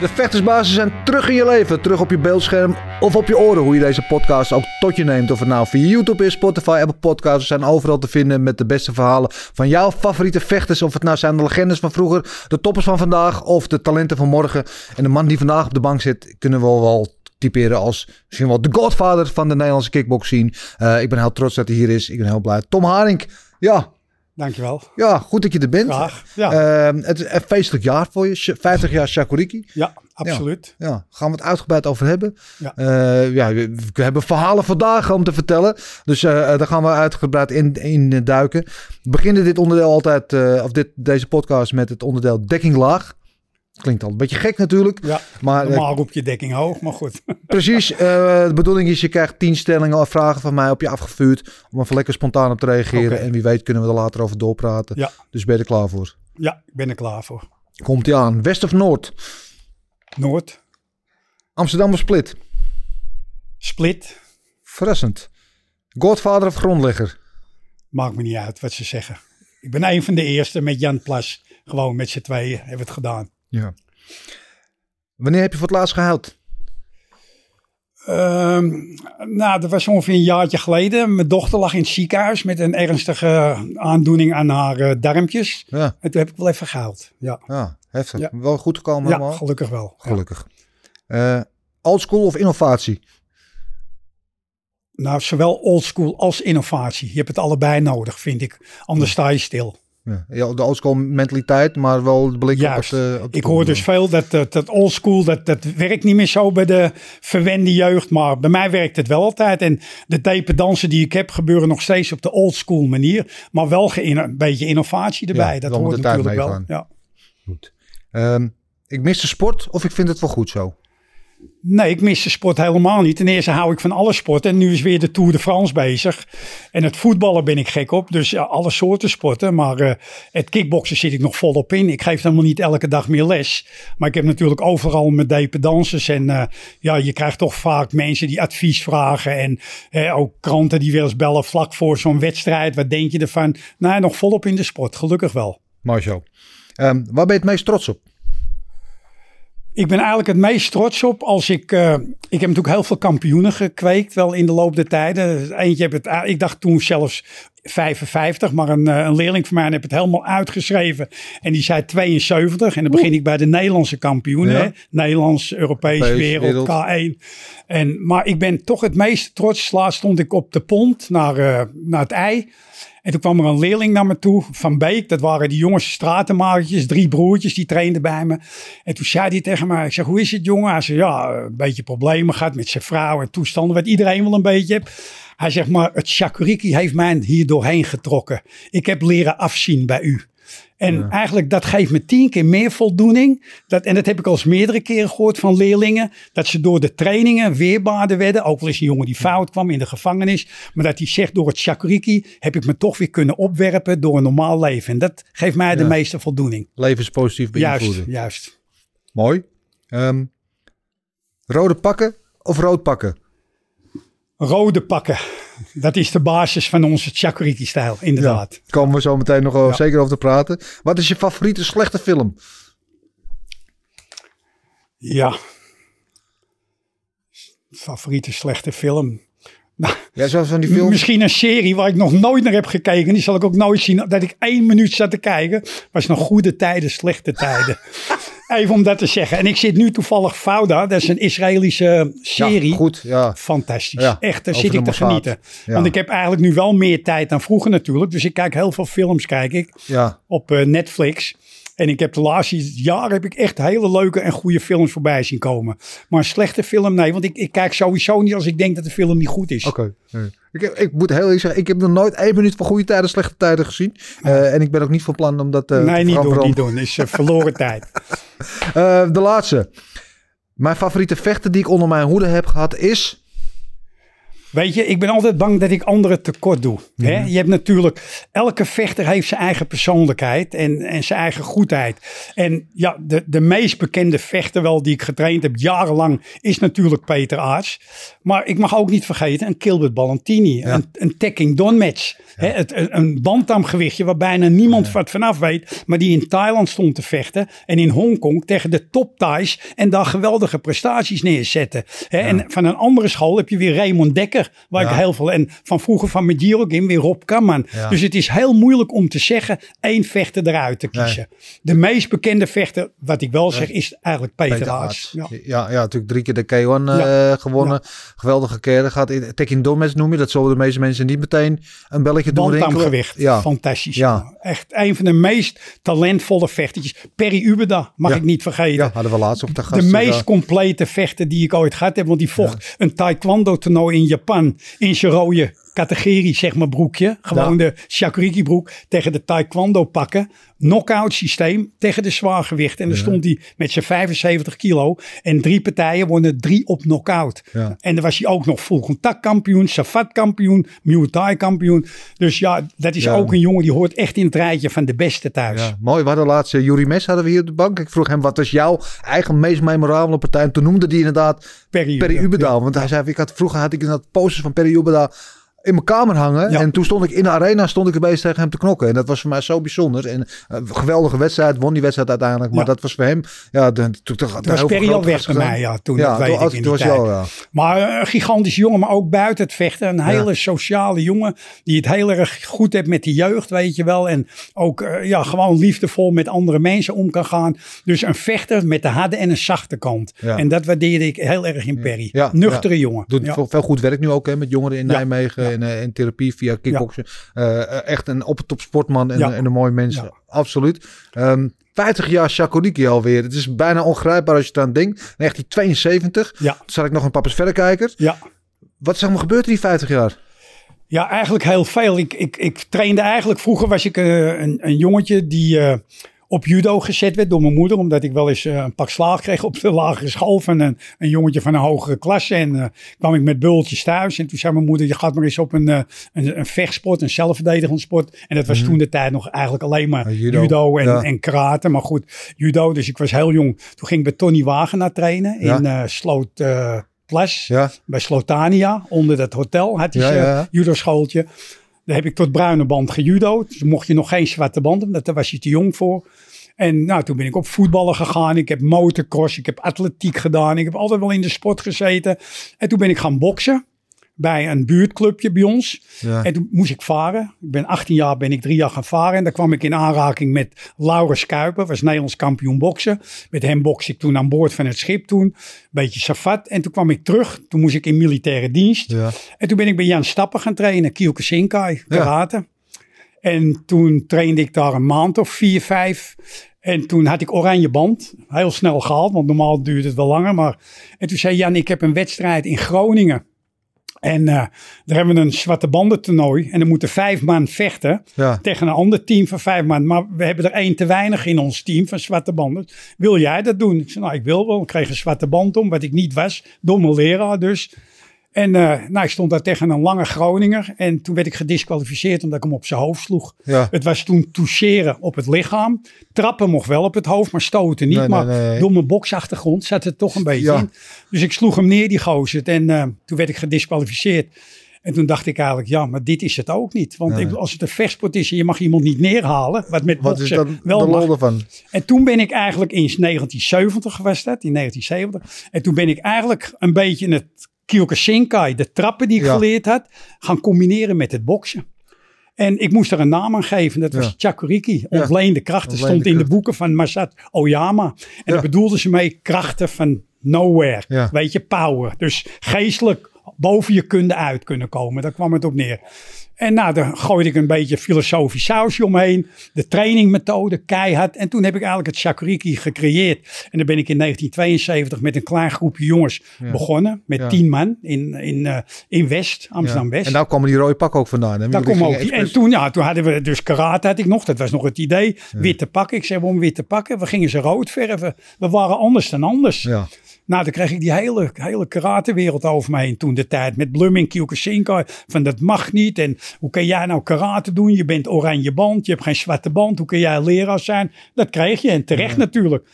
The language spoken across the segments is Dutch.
De vechtersbazen zijn terug in je leven, terug op je beeldscherm of op je oren. Hoe je deze podcast ook tot je neemt. Of het nou via YouTube is, Spotify, Apple Podcasts. zijn overal te vinden met de beste verhalen van jouw favoriete vechters. Of het nou zijn de legendes van vroeger, de toppers van vandaag of de talenten van morgen. En de man die vandaag op de bank zit, kunnen we wel typeren als misschien wel de godfather van de Nederlandse kickbox scene. Eh, ik ben heel trots dat hij hier is. Ik ben heel blij. Tom Haring, ja, Dankjewel. ja, goed dat je er bent. Graag. Ja, Eh, het is een feestelijk jaar voor je. Sh- 50 jaar Shakuriki. ja absoluut. Ja, gaan we het uitgebreid over hebben. Ja. Eh, ja, we, we hebben verhalen vandaag om te vertellen. Dus eh, daar gaan we uitgebreid in, in eh, duiken. We beginnen dit onderdeel altijd, eh, of dit, deze podcast met het onderdeel dekking laag. Klinkt al een beetje gek natuurlijk. Ja, Maar eh, normaal roep je dekking hoog, maar goed. precies, eh, de bedoeling is je krijgt tien stellingen of vragen van mij op je afgevuurd. Om even lekker spontaan op te reageren. En wie weet kunnen we er later over doorpraten. Ja. Dus ben je er klaar voor? Ja, ik ben er klaar voor. Komt ie aan. West of Noord? Noord, Amsterdam of Split? Split, Verrassend. Godvader of grondlegger? maakt me niet uit wat ze zeggen. Ik ben een van de eerste met Jan Plas. Gewoon met z'n tweeën hebben we het gedaan. Ja. Wanneer heb je voor het laatst gehuild? Ehm, nou, dat was ongeveer een jaartje geleden. Mijn dochter lag in het ziekenhuis met een ernstige aandoening aan haar eh, darmpjes. Ja, En toen heb ik wel even gehaald. Ja, ja heftig. Ja. Wel goed gekomen ja allemaal? gelukkig wel. Gelukkig. Eh oldschool of innovatie? Nou, zowel oldschool als innovatie. Je hebt het allebei nodig, vind ik. Anders sta je stil. Ja, ja, de oldschool mentaliteit, maar wel de blik Juist. op het... eh, op de Ik hoor dus veel dat, dat, dat oldschool, dat, dat werkt niet meer zo bij de verwende jeugd. Maar bij mij werkt het wel altijd. En de tapedansen die ik heb gebeuren nog steeds op de oldschool manier. Maar wel een beetje innovatie erbij. Ja, dat hoort natuurlijk wel. Ja. Ehm, ik mis de sport of ik vind het wel goed zo? Nee, ik mis de sport helemaal niet. Ten eerste hou ik van alle sporten. En nu is weer de Tour de France bezig. En het voetballen ben ik gek op. Dus ja, alle soorten sporten. Maar eh, het kickboksen zit ik nog volop in. Ik geef helemaal niet elke dag meer les. Maar ik heb natuurlijk overal mijn dansers. En eh, ja, je krijgt toch vaak mensen die advies vragen. En eh, ook kranten die weer eens bellen vlak voor zo'n wedstrijd. Wat denk je ervan? Nou, nog volop in de sport. Gelukkig wel. Mooi zo. Ehm, waar ben je het meest trots op? Ik ben eigenlijk het meest trots op als ik. eh, ik heb natuurlijk heel veel kampioenen gekweekt, wel in de loop der tijden. Eentje heb het. Ik dacht toen zelfs 55, maar een, eh, een leerling van mij heeft het helemaal uitgeschreven. En die zei 72. En dan begin ik bij de Nederlandse kampioenen. Ja. Nederlands, Europees, Europees, wereld, wereld. K1. En, maar ik ben toch het meest trots. Laatst stond ik op de pont naar, eh, naar het ei. En toen kwam er een leerling naar me toe van Beek. Dat waren die jongens stratenmagertjes, drie broertjes, die trainden bij me. En toen zei hij tegen mij, ik zeg, hoe is het jongen? Hij zei, ja, een beetje problemen gehad met zijn vrouw en toestanden, wat iedereen wel een beetje heeft. Hij zegt, maar het shakuriki heeft mij hier doorheen getrokken. Ik heb leren afzien bij u. En eigenlijk dat geeft me tien keer meer voldoening. Dat, en dat heb ik al eens meerdere keren gehoord van leerlingen. Dat ze door de trainingen weerbaarder werden. Ook wel eens een jongen die fout kwam in de gevangenis. Maar dat hij zegt door het shakuriki heb ik me toch weer kunnen opwerpen door een normaal leven. En dat geeft mij de meeste voldoening. Levenspositief beïnvloeden. Juist, juist. Mooi. Ehm, rode pakken of rood pakken? Rode pakken. Dat is de basis van onze shakuriki-stijl, inderdaad. Daar komen we zo meteen nog wel Ja. zeker over te praten. Wat is je favoriete slechte film? Ja. Favoriete slechte film. Nou, Ja, zoals van die films. Misschien een serie waar ik nog nooit naar heb gekeken. Die zal ik ook nooit zien. Dat ik één minuut zat te kijken. Was nog goede tijden, slechte tijden. Even om dat te zeggen. En ik zit nu toevallig Fauda. Dat is een Israëlische serie. Ja, goed, ja. Fantastisch. Ja, Echt, daar zit ik te genieten. Ja. Want ik heb eigenlijk nu wel meer tijd dan vroeger natuurlijk. Dus ik kijk heel veel films kijk ik, Ja, op eh, Netflix. En ik heb de laatste jaren heb ik echt hele leuke en goede films voorbij zien komen. Maar een slechte film, nee. Want ik, ik kijk sowieso niet als ik denk dat de film niet goed is. oké. Nee. Ik, ik moet heel eerlijk zeggen, ik heb nog nooit één minuut van goede tijden, slechte tijden gezien. Eh, en ik ben ook niet van plan om dat eh, nee, te niet doen, niet doen. Is verloren tijd. Eh, de laatste. Mijn favoriete vechter die ik onder mijn hoede heb gehad is... Weet je, ik ben altijd bang dat ik anderen tekort doe. Hè? Je hebt natuurlijk, elke vechter heeft zijn eigen persoonlijkheid en, en zijn eigen goedheid. En ja, de, de meest bekende vechter wel die ik getraind heb jarenlang is natuurlijk Peter Aarts. Maar ik mag ook niet vergeten een Kilbert Ballantini, een, een Tekking Don match. Hè, het, een, bantamgewichtje waar bijna niemand wat vanaf weet. Maar die in Thailand stond te vechten. En in Hongkong tegen de top Thais. En daar geweldige prestaties neerzetten. En van een andere school heb je weer Raymond Dekker. Waar ik heel veel. En van vroeger van Medjiro Game weer Rob Kamman. Ja. Dus het is heel moeilijk om te zeggen één vechter eruit te kiezen. De meest bekende vechter, wat ik wel zeg, is eigenlijk Peter, Peter Aarts. Ja. Ja. Ja, natuurlijk drie keer de K1 eh, Ja. gewonnen. Geweldige keren. Gaat in Tekken Domes noem je. Dat zullen de meeste mensen niet meteen een belletje Bantamgewicht. Ja. Fantastisch. Ja. Echt een van de meest talentvolle vechtertjes. Perry Ubeda, mag Ja. ik niet vergeten. ja, hadden we laatst op de gast. de meest complete vechter die ik ooit gehad heb. Want die vocht een taekwondo toernooi in Japan. In rode categorie, zeg maar, broekje. Gewoon de shakuriki broek tegen de taekwondo pakken. Knockout systeem tegen de zwaargewicht. En dan stond hij met zijn 75 kilo. En drie partijen wonnen drie op knockout. Ja. En dan was hij ook nog full contact kampioen, Safat kampioen, Muay Thai kampioen. Dus ja, dat is ook een jongen die hoort echt in het rijtje van de beste thuis. Ja, mooi. We hadden laatst uh, Jurie Mes hadden we hier op de bank. Ik vroeg hem, wat was jouw eigen meest memorabele partij? En toen noemde hij inderdaad Perry Perry Ubeda. Ubedaal. Want hij zei, ik had, vroeger had ik inderdaad posters van Perry Ubedaal in mijn kamer hangen. Ja. En toen stond ik in de arena stond ik er bezig tegen hem te knokken. En dat was voor mij zo bijzonder. En een geweldige wedstrijd. Won die wedstrijd uiteindelijk. Maar Ja. dat was voor hem... Ja, de, toen, toen, Toen was Perry al weg bij mij, ja, toen, dat weet toen, ik toen in die was ja. Maar eh, een gigantische jongen, maar ook buiten het vechten. Een hele sociale jongen die het heel erg goed heeft met de jeugd, weet je wel. En ook eh, ja, gewoon liefdevol met andere mensen om kan gaan. Dus een vechter met de harde en een zachte kant. Ja. En dat waardeerde ik heel erg in Perry. Ja, Nuchtere ja. jongen. Doet Ja. veel, goed werk nu ook hè, met jongeren in Ja. Nijmegen. En, eh, in therapie via kickboksen. Eh, echt een op het top sportman en, Ja. en een mooi mens. Absoluut. Ehm 50 jaar Shakuriki alweer. Het is bijna ongrijpbaar als je eraan denkt. 1972. Ja. Toen zat ik nog een Papa's Verrekijker. Ja. Wat is er allemaal gebeurd in die 50 jaar? Ja, eigenlijk heel veel. Ik, ik, ik trainde eigenlijk, vroeger was ik eh, een, een jongetje die eh, op judo gezet werd door mijn moeder. Omdat ik wel eens eh, een pak slaag kreeg op de lagere school van een, een jongetje van een hogere klasse. En eh, kwam ik met bultjes thuis. En toen zei mijn moeder, je gaat maar eens op een, eh, een, een vechtsport, een zelfverdedigend sport. En dat was toen de tijd nog eigenlijk alleen maar judo. judo, en, Ja. en karate. Maar goed, judo. Dus ik was heel jong. Toen ging ik bij Tony Wagenaar trainen Ja. in Sloot... Plas, Ja. bij Slotania, onder dat hotel, had hij zijn ja, ja. Daar heb ik tot bruine band gejudo'd. Dus mocht je nog geen zwarte band hebben, daar was je te jong voor. En nou, toen ben ik op voetballen gegaan. Ik heb motocross, ik heb atletiek gedaan. Ik heb altijd wel in de sport gezeten. En toen ben ik gaan boksen bij een buurtclubje bij ons. Ja. En toen moest ik varen. Ik ben 18 jaar, ben ik drie jaar gaan varen. En daar kwam ik in aanraking met Laurens Kuiper, was Nederlands kampioen boksen. Met hem bokste ik toen aan boord van het schip toen. Beetje safat. En toen kwam ik terug. Toen moest ik in militaire dienst. Ja. En toen ben ik bij Jan Stappen gaan trainen, Kyokushinkai, karate. En toen trainde ik daar een maand of vier, vijf. En toen had ik oranje band. Heel snel gehaald, want normaal duurt het wel langer. Maar... En toen zei Jan, ik heb een wedstrijd in Groningen. En eh, daar hebben we een zwarte banden toernooi. En er moeten vijf man vechten Ja. tegen een ander team van vijf man. Maar we hebben er één te weinig in ons team van zwarte banden. Wil jij dat doen? Ik zei, nou ik wil wel. Ik kreeg een zwarte band om, wat ik niet was. Mijn leraar dus. En eh, nou, ik stond daar tegen een lange Groninger. En toen werd ik gedisqualificeerd omdat ik hem op zijn hoofd sloeg. Ja. Het was toen toucheren op het lichaam. Trappen mocht wel op het hoofd, maar stoten niet. Nee, maar nee. door mijn boksachtergrond zat het toch een beetje Ja. in. Dus ik sloeg hem neer, die gozer. En eh, toen werd ik gedisqualificeerd. En toen dacht ik eigenlijk, ja, maar dit is het ook niet. Want Nee. als het een vechtsport is en je mag iemand niet neerhalen, wat met Wat is wel de mag. lol ervan? En toen ben ik eigenlijk in 1970 was dat, in 1970. En toen ben ik eigenlijk een beetje het Kyokushinkai, de trappen die ik Ja. geleerd had, gaan combineren met het boksen. En ik moest er een naam aan geven. Dat was Ja. Chakuriki, ontleende krachten. Ontleende stond in de boeken van Masat Oyama. En Ja. daar bedoelden ze mee krachten van nowhere. Ja. Weet je, power. Dus geestelijk boven je kunde uit kunnen komen. Daar kwam het op neer. En nou, dan gooide ik een beetje filosofisch sausje omheen. De trainingmethode, keihard. En toen heb ik eigenlijk het shakuriki gecreëerd. En dan ben ik in 1972 met een klein groepje jongens begonnen. Met Ja. tien man in, in, eh, in West, Amsterdam-West. En daar komen die rode pakken ook vandaan. Hè? Daar ook die. En toen, ja, toen hadden we dus karate had ik nog. Dat was nog het idee. Witte pakken. Ik zei, waarom witte pakken? We gingen ze rood verven. We waren anders dan anders. Ja. Nou, dan kreeg ik die hele, hele karatewereld over me heen toen de tijd. Met Blooming, Kyokushinkai. Van dat mag niet. En hoe kan jij nou karate doen? Je bent oranje band. Je hebt geen zwarte band. Hoe kun jij leraar zijn? Dat kreeg je. En terecht natuurlijk.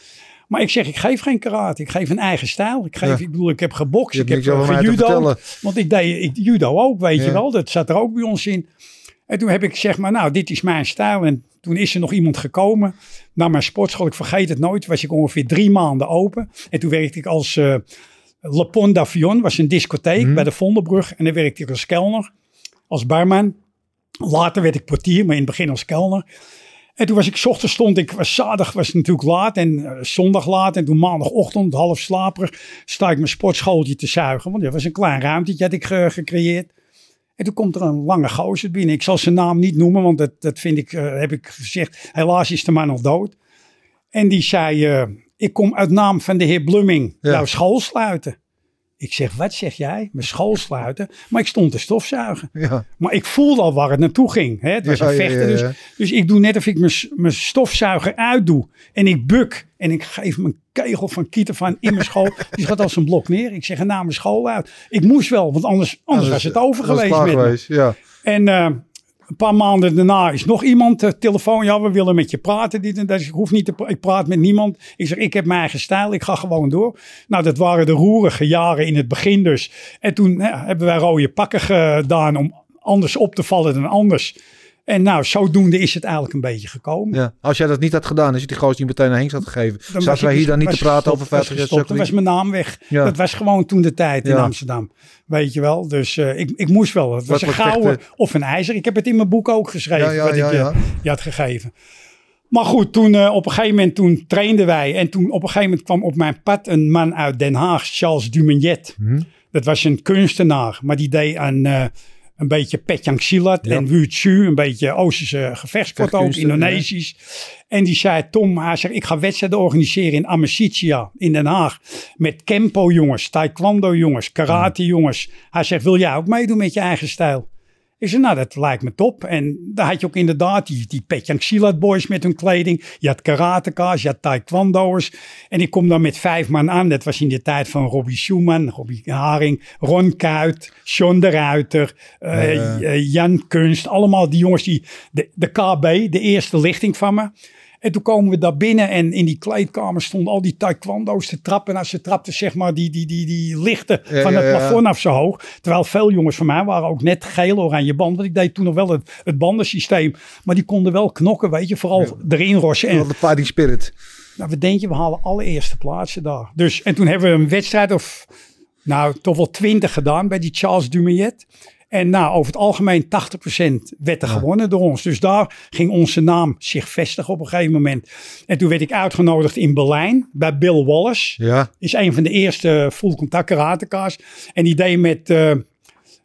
Maar ik zeg, ik geef geen karate. Ik geef een eigen stijl. Ik, geef, Ja. ik bedoel, ik heb gebokst. Ik heb uh, gejudo. vertellen. Want ik deed ik, judo ook, weet Ja. je wel. Dat zat er ook bij ons in. En toen heb ik zeg maar, nou, dit is mijn stijl. En toen is er nog iemand gekomen naar mijn sportschool. Ik vergeet het nooit. Was ik ongeveer drie maanden open. En toen werkte ik als eh Le Pont d'Avion. Was een discotheek Mhm. bij de Vondelbrug. En dan werkte ik als kelner. Als barman. Later werd ik portier, maar in het begin als kelner. En toen was ik, ochtends stond ik, was zaterdag was het natuurlijk laat en eh, zondag laat. En toen maandagochtend, half slaperig, sta ik mijn sportschooltje te zuigen. Want dat was een klein ruimtetje had ik ge- gecreëerd. En toen komt er een lange gozer binnen. Ik zal zijn naam niet noemen, want dat, dat vind ik, eh, heb ik gezegd. Helaas is de man al dood. En die zei, eh, ik kom uit naam van de heer Blumming Ja. jouw school sluiten. Ik zeg, wat zeg jij? Mijn school sluiten? Maar ik stond te stofzuigen. Ja. Maar ik voelde al waar het naartoe ging. Hè? Het was Ja, een vechten. ja. Dus, dus ik doe net of ik mijn, mijn stofzuiger uitdoe. En ik buk. En ik geef mijn kegel van Kieter van in mijn school. Die gaat als een blok neer. Ik zeg, naar mijn school uit. Ik moest wel, want anders, anders was het over geweest met geweest. En eh, een paar maanden daarna is nog iemand uh, telefoon. Ja, we willen met je praten. Dit en dat. Ik hoef niet te Ik praat met niemand. Ik zeg, ik heb mijn eigen stijl. Ik ga gewoon door. Nou, dat waren de roerige jaren in het begin dus. En toen hebben wij rode pakken gedaan om anders op te vallen dan anders. En nou, zodoende is het eigenlijk een beetje gekomen. Ja. Als jij dat niet had gedaan, als je die gozer niet meteen naar Henk had gegeven, Dan zaten wij hier dan niet te praten gestopt, over was 50 jaar. Dan was mijn naam weg. Ja. Dat was gewoon toen de tijd in Ja. Amsterdam. Weet je wel. Dus eh, ik, ik moest wel. Het was Wat een gouden vechten? of een ijzer. Ik heb het in mijn boek ook geschreven. Ja, ja, wat ja, ik je, ja. je had gegeven. Maar goed, toen eh, op een gegeven moment toen trainden wij. En toen op een gegeven moment kwam op mijn pad een man uit Den Haag. Charles Dumignet. Mhm. Dat was een kunstenaar. Maar die deed aan... eh, een beetje Petjang Silat Ja. en Wuu Tzu, een beetje Oosterse gevechtsport ook, Vechtkunsten, Indonesisch. En die zei, Tom, hij zegt, ik ga wedstrijden organiseren in Amicitia in Den Haag. Met Kempo jongens, Taekwondo jongens, Karate jongens. Hij zegt, wil jij ook meedoen met je eigen stijl? Ik zei, nou, dat lijkt me top. En daar had je ook inderdaad die, die Petjang Silat boys met hun kleding. Je had karateka's, je had taekwondo'ers. En ik kom dan met vijf man aan. Dat was in de tijd van Robbie Schumann, Robbie Haring, Ron Kuit, John de Ruiter, eh, eh, Jan Kunst. Allemaal die jongens die, de, de KB, de eerste lichting van me. En toen komen we daar binnen en in die kleedkamer stonden al die taekwondo's te trappen. En als ze trapten, zeg maar, die, die, die, die lichten Ja, van het ja. plafond af zo hoog. Terwijl veel jongens van mij waren ook net geel oranje band. Want ik deed toen nog wel het, het bandensysteem. Maar die konden wel knokken, weet je. Vooral erin rossen. En de fighting spirit. nou, we denken, we halen alle eerste plaatsen daar. Dus, en toen hebben we een wedstrijd of, nou, toch wel twintig gedaan bij die Charles Dumeyet. En nou, over het algemeen 80% werd er gewonnen door ons. Dus daar ging onze naam zich vestigen op een gegeven moment. En toen werd ik uitgenodigd in Berlijn bij Bill Wallace. Ja. Is een van de eerste full contact karateka's. En die deed met, eh,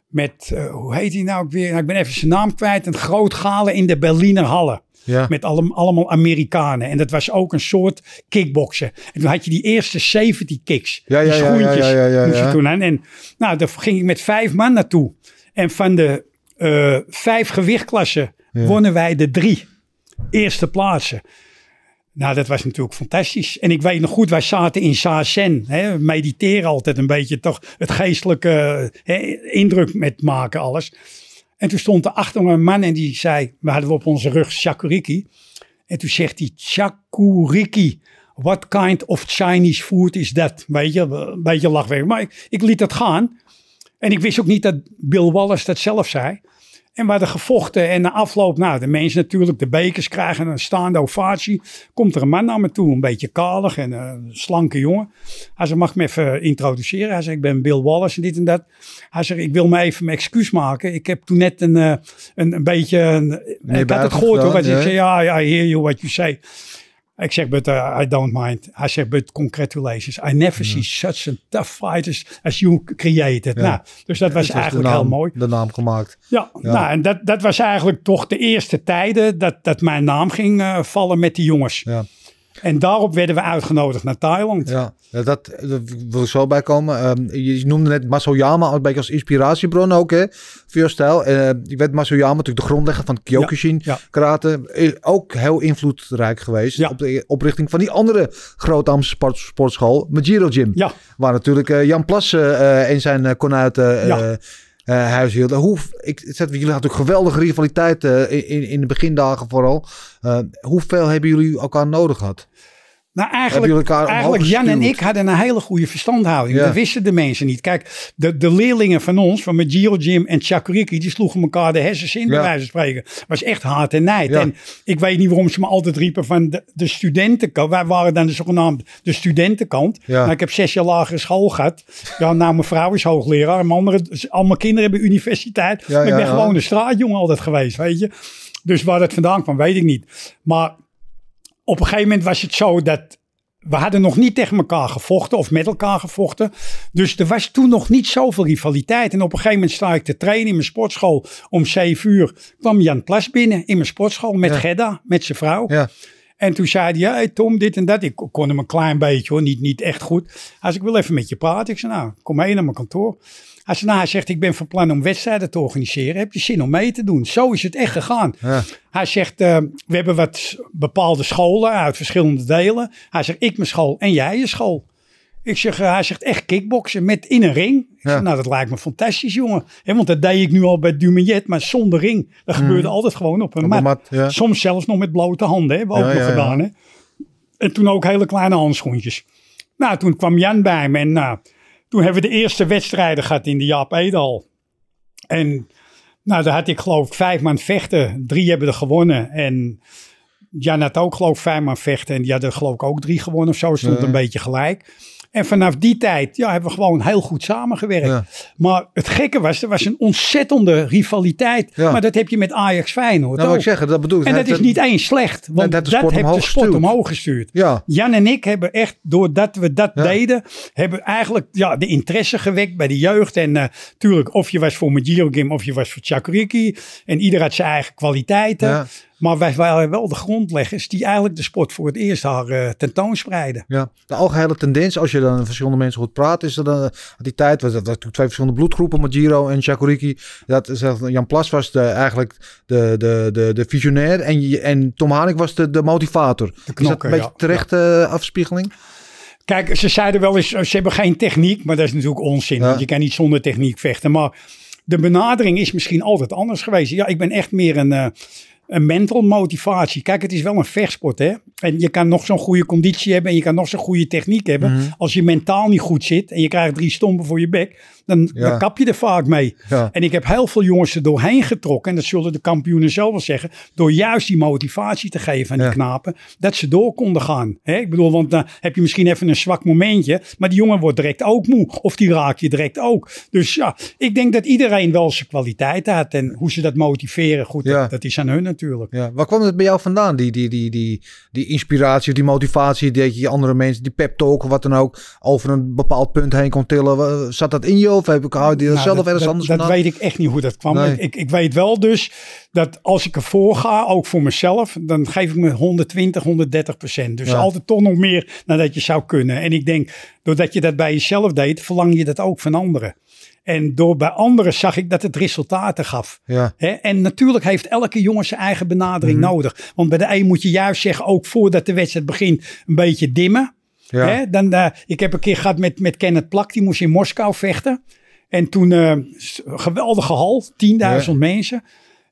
met eh, hoe heet hij nou ook weer? Nou, ik ben even zijn naam kwijt. Een groot galen in de Berliner Halle. Ja. Met allem, allemaal Amerikanen. En dat was ook een soort kickboksen. En toen had je die eerste 70 kicks. Ja, die ja, ja, schoentjes ja, ja, ja, moest je toen aan. En nou, daar ging ik met vijf man naartoe. En van de eh, vijf gewichtklassen wonnen wij de drie eerste plaatsen. Nou, dat was natuurlijk fantastisch. En ik weet nog goed, wij zaten in Sazen. Hè, we mediteren altijd een beetje, toch het geestelijke hè, indruk met maken, alles. En toen stond er achter me een man en die zei, we hadden op onze rug Shakuriki. En toen zegt hij, Shakuriki, what kind of Chinese food is that? Weet je, een beetje lachwerk. Maar ik, ik liet dat gaan. En ik wist ook niet dat Bill Wallace dat zelf zei. En we hadden gevochten en na afloop, nou de mensen natuurlijk de bekers krijgen een staande ovatie. Komt er een man naar me toe, een beetje kalig en eh, een slanke jongen. Hij zei, mag ik me even introduceren? Hij zei, ik ben Bill Wallace en dit en dat. Hij zei, ik wil me even mijn excuus maken. Ik heb toen net een, eh, een, een beetje, een, ik had het gehoord hoor. Ik zei, ja, ja, I hear you what you say. Ik zeg, but uh, I don't mind. Hij zegt, but congratulations. I never see such a tough fighters as you created. Ja. Nou, dus dat was eigenlijk naam- heel mooi. De naam gemaakt. Ja, Nou, en dat, dat was eigenlijk toch de eerste tijden dat, dat mijn naam ging eh, vallen met die jongens. Ja. En daarop werden we uitgenodigd naar Thailand. Ja, dat, dat wil ik zo bij komen. Ehm, je noemde net Masoyama een beetje als inspiratiebron ook, hè, voor je stijl. Eh, ik weet Masoyama natuurlijk de grondlegger van Kyokushin Ja, ja. karate. eh, Ook heel invloedrijk geweest Ja. op de oprichting van die andere grote Amsterdamse sport, sportschool, Majiro Gym. Ja. Waar natuurlijk eh, Jan Plassen eh en zijn uh, konuiten eh, huis hielden. Hoe, ik, zet, jullie hadden natuurlijk geweldige rivaliteit in, in, de begindagen vooral. Hoeveel hebben jullie elkaar nodig gehad? Nou, eigenlijk, eigenlijk Jan en ik hadden een hele goede verstandhouding. Ja. Dat wisten de mensen niet. Kijk, de, de leerlingen van ons, van Majiro Jim en Chakuriki, die sloegen elkaar de hersens in, bij wijze van spreken. was echt haat en nijd. Ja. En ik weet niet waarom ze me altijd riepen van de, de studentenkant. Wij waren dan de zogenaamde de studentenkant. Maar ik heb zes jaar lagere school gehad. Ja, nou, mijn vrouw is hoogleraar. Mijn andere, al mijn kinderen hebben universiteit. Maar ik ben gewoon een straatjongen altijd geweest, weet je. Dus waar dat vandaan kwam, weet ik niet. Maar op een gegeven moment was het zo dat we hadden nog niet tegen elkaar gevochten of met elkaar gevochten. Dus er was toen nog niet zoveel rivaliteit. En op een gegeven moment sta ik te trainen in mijn sportschool. Om zeven uur kwam Jan Plas binnen in mijn sportschool met Ja. Gedda, met zijn vrouw. Ja. En toen zei hij, ja, hey Tom, dit en dat. Ik kon hem een klein beetje hoor, niet, niet echt goed. Zei, ik wil even met je praten. Ik zei, nou, kom mee naar mijn kantoor. Hij zei, nou, hij zegt, ik ben van plan om wedstrijden te organiseren. Heb je zin om mee te doen? Zo is het echt gegaan. Ja. Hij zegt, eh, we hebben wat bepaalde scholen uit verschillende delen. Hij zegt, ik mijn school en jij je school. Ik zeg, eh, hij zegt echt kickboksen met in een ring. Ik Ja. zeg, nou, dat lijkt me fantastisch, jongen. Want dat deed ik nu al bij Dumeyet, maar zonder ring. Dat gebeurde altijd gewoon op een. Op mat. een mat, ja. Soms zelfs nog met blote handen, hebben we ook nog gedaan. Hè? En toen ook hele kleine handschoentjes. Nou, toen kwam Jan bij me en nou, toen hebben we de eerste wedstrijden gehad in de Jaap Edal. En nou, daar had ik geloof ik vijf man vechten. Drie hebben er gewonnen. En Jan had ook geloof ik vijf man vechten. En die hadden geloof ik ook drie gewonnen of zo. Stond een beetje gelijk. En vanaf die tijd ja, hebben we gewoon heel goed samengewerkt. Ja. Maar het gekke was, er was een ontzettende rivaliteit. Ja. Maar dat heb je met Ajax Feyenoord Nou, ook. ik zeggen, dat bedoel ik. En dat is niet eens slecht, want dat heeft dat, de sport heeft de omhoog sport gestuurd. omhoog gestuurd. Ja. Jan en ik hebben echt, doordat we dat deden, hebben eigenlijk ja, de interesse gewekt bij de jeugd. En natuurlijk, of je was voor Majiro Game of je was voor Chakuriki. En ieder had zijn eigen kwaliteiten. Maar wij waren wel de grondleggers die eigenlijk de sport voor het eerst haar eh, tentoonspreiden. Ja, de algehele tendens, als je dan verschillende mensen goed praat, is dat aan die tijd was dat natuurlijk twee verschillende bloedgroepen, Majiro en Chakuriki. Dat is Jan Plas was de, eigenlijk de, de, de, de visionair en, en Tom Hanik was de, de motivator. is dat knokker, een beetje ja. terecht eh, afspiegeling? Kijk, ze zeiden wel eens, eh, ze hebben geen techniek, maar dat is natuurlijk onzin. Ja. Want je kan niet zonder techniek vechten. Maar de benadering is misschien altijd anders geweest. Ja, ik ben echt meer een, eh, een mental motivatie. Kijk, het is wel een vechtsport, hè. En je kan nog zo'n goede conditie hebben en je kan nog zo'n goede techniek hebben. Mhm. Als je mentaal niet goed zit en je krijgt drie stompen voor je bek, dan, Ja. dan kap je er vaak mee. Ja. En ik heb heel veel jongens er doorheen getrokken. En dat zullen de kampioenen zelf wel zeggen. Door juist die motivatie te geven aan die knapen. Dat ze door konden gaan. Hè? Ik bedoel, want dan heb je misschien even een zwak momentje. Maar die jongen wordt direct ook moe. Of die raak je direct ook. Dus ja, ik denk dat iedereen wel zijn kwaliteit had. En hoe ze dat motiveren, goed, Ja. dat, dat is aan hun natuurlijk. Ja, waar kwam het bij jou vandaan? Die, die, die, die, die inspiratie die motivatie dat je andere mensen, die pep talk of wat dan ook, over een bepaald punt heen kon tillen. Zat dat in je of heb ik je dat Nou, zelf dat, ergens dat- anders dat vandaan? weet ik echt niet hoe dat kwam. Nee. Ik, ik weet wel dus dat als ik ervoor ga, ook voor mezelf, dan geef ik me 120, 130 procent. Dus Ja. altijd toch nog meer dan dat je zou kunnen. En ik denk, doordat je dat bij jezelf deed, verlang je dat ook van anderen. En door bij anderen zag ik dat het resultaten gaf. Ja. En natuurlijk heeft elke jongen zijn eigen benadering Mhm. nodig. Want bij de een moet je juist zeggen, ook voordat de wedstrijd begint, een beetje dimmen. Ja. Dan, eh, ik heb een keer gehad met, met Kenneth Plak, die moest in Moskou vechten. En toen, s- geweldige hal, 10.000 mensen.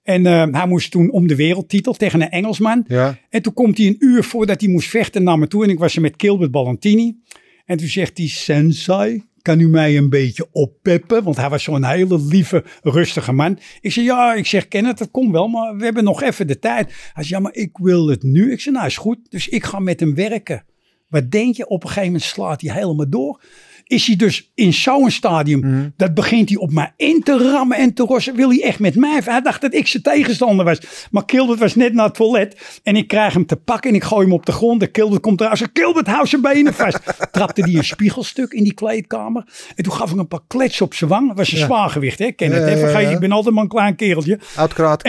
En eh, hij moest toen om de wereldtitel tegen een Engelsman. Ja. En toen komt hij een uur voordat hij moest vechten naar me toe. En ik was er met Gilbert Ballantini. En toen zegt hij, sensei, kan u mij een beetje oppeppen? Want hij was zo'n hele lieve, rustige man. Ik zeg, ja, ik zeg, Kenneth, dat komt wel, maar we hebben nog even de tijd. Hij zegt, ja, maar ik wil het nu. Ik zeg, nou is goed, dus ik ga met hem werken. Wat denk je? Op een gegeven moment slaat hij helemaal door. Is hij dus in zo'n stadium. Mhm. Dat begint hij op mij in te rammen en te rossen. Wil hij echt met mij? Hij dacht dat ik zijn tegenstander was. Maar Kilbert was net naar het toilet. En ik krijg hem te pakken en ik gooi hem op de grond. En Kilbert komt eruit. Zegt, Kilbert, hou zijn benen vast. Trapte hij een spiegelstuk in die kleedkamer. En toen gaf ik een paar klets op zijn wang. Dat was een zwaargewicht, hè? Ik Ken het, Ja, hè? ja, Vergeet, ja. ik ben altijd maar een klein kereltje.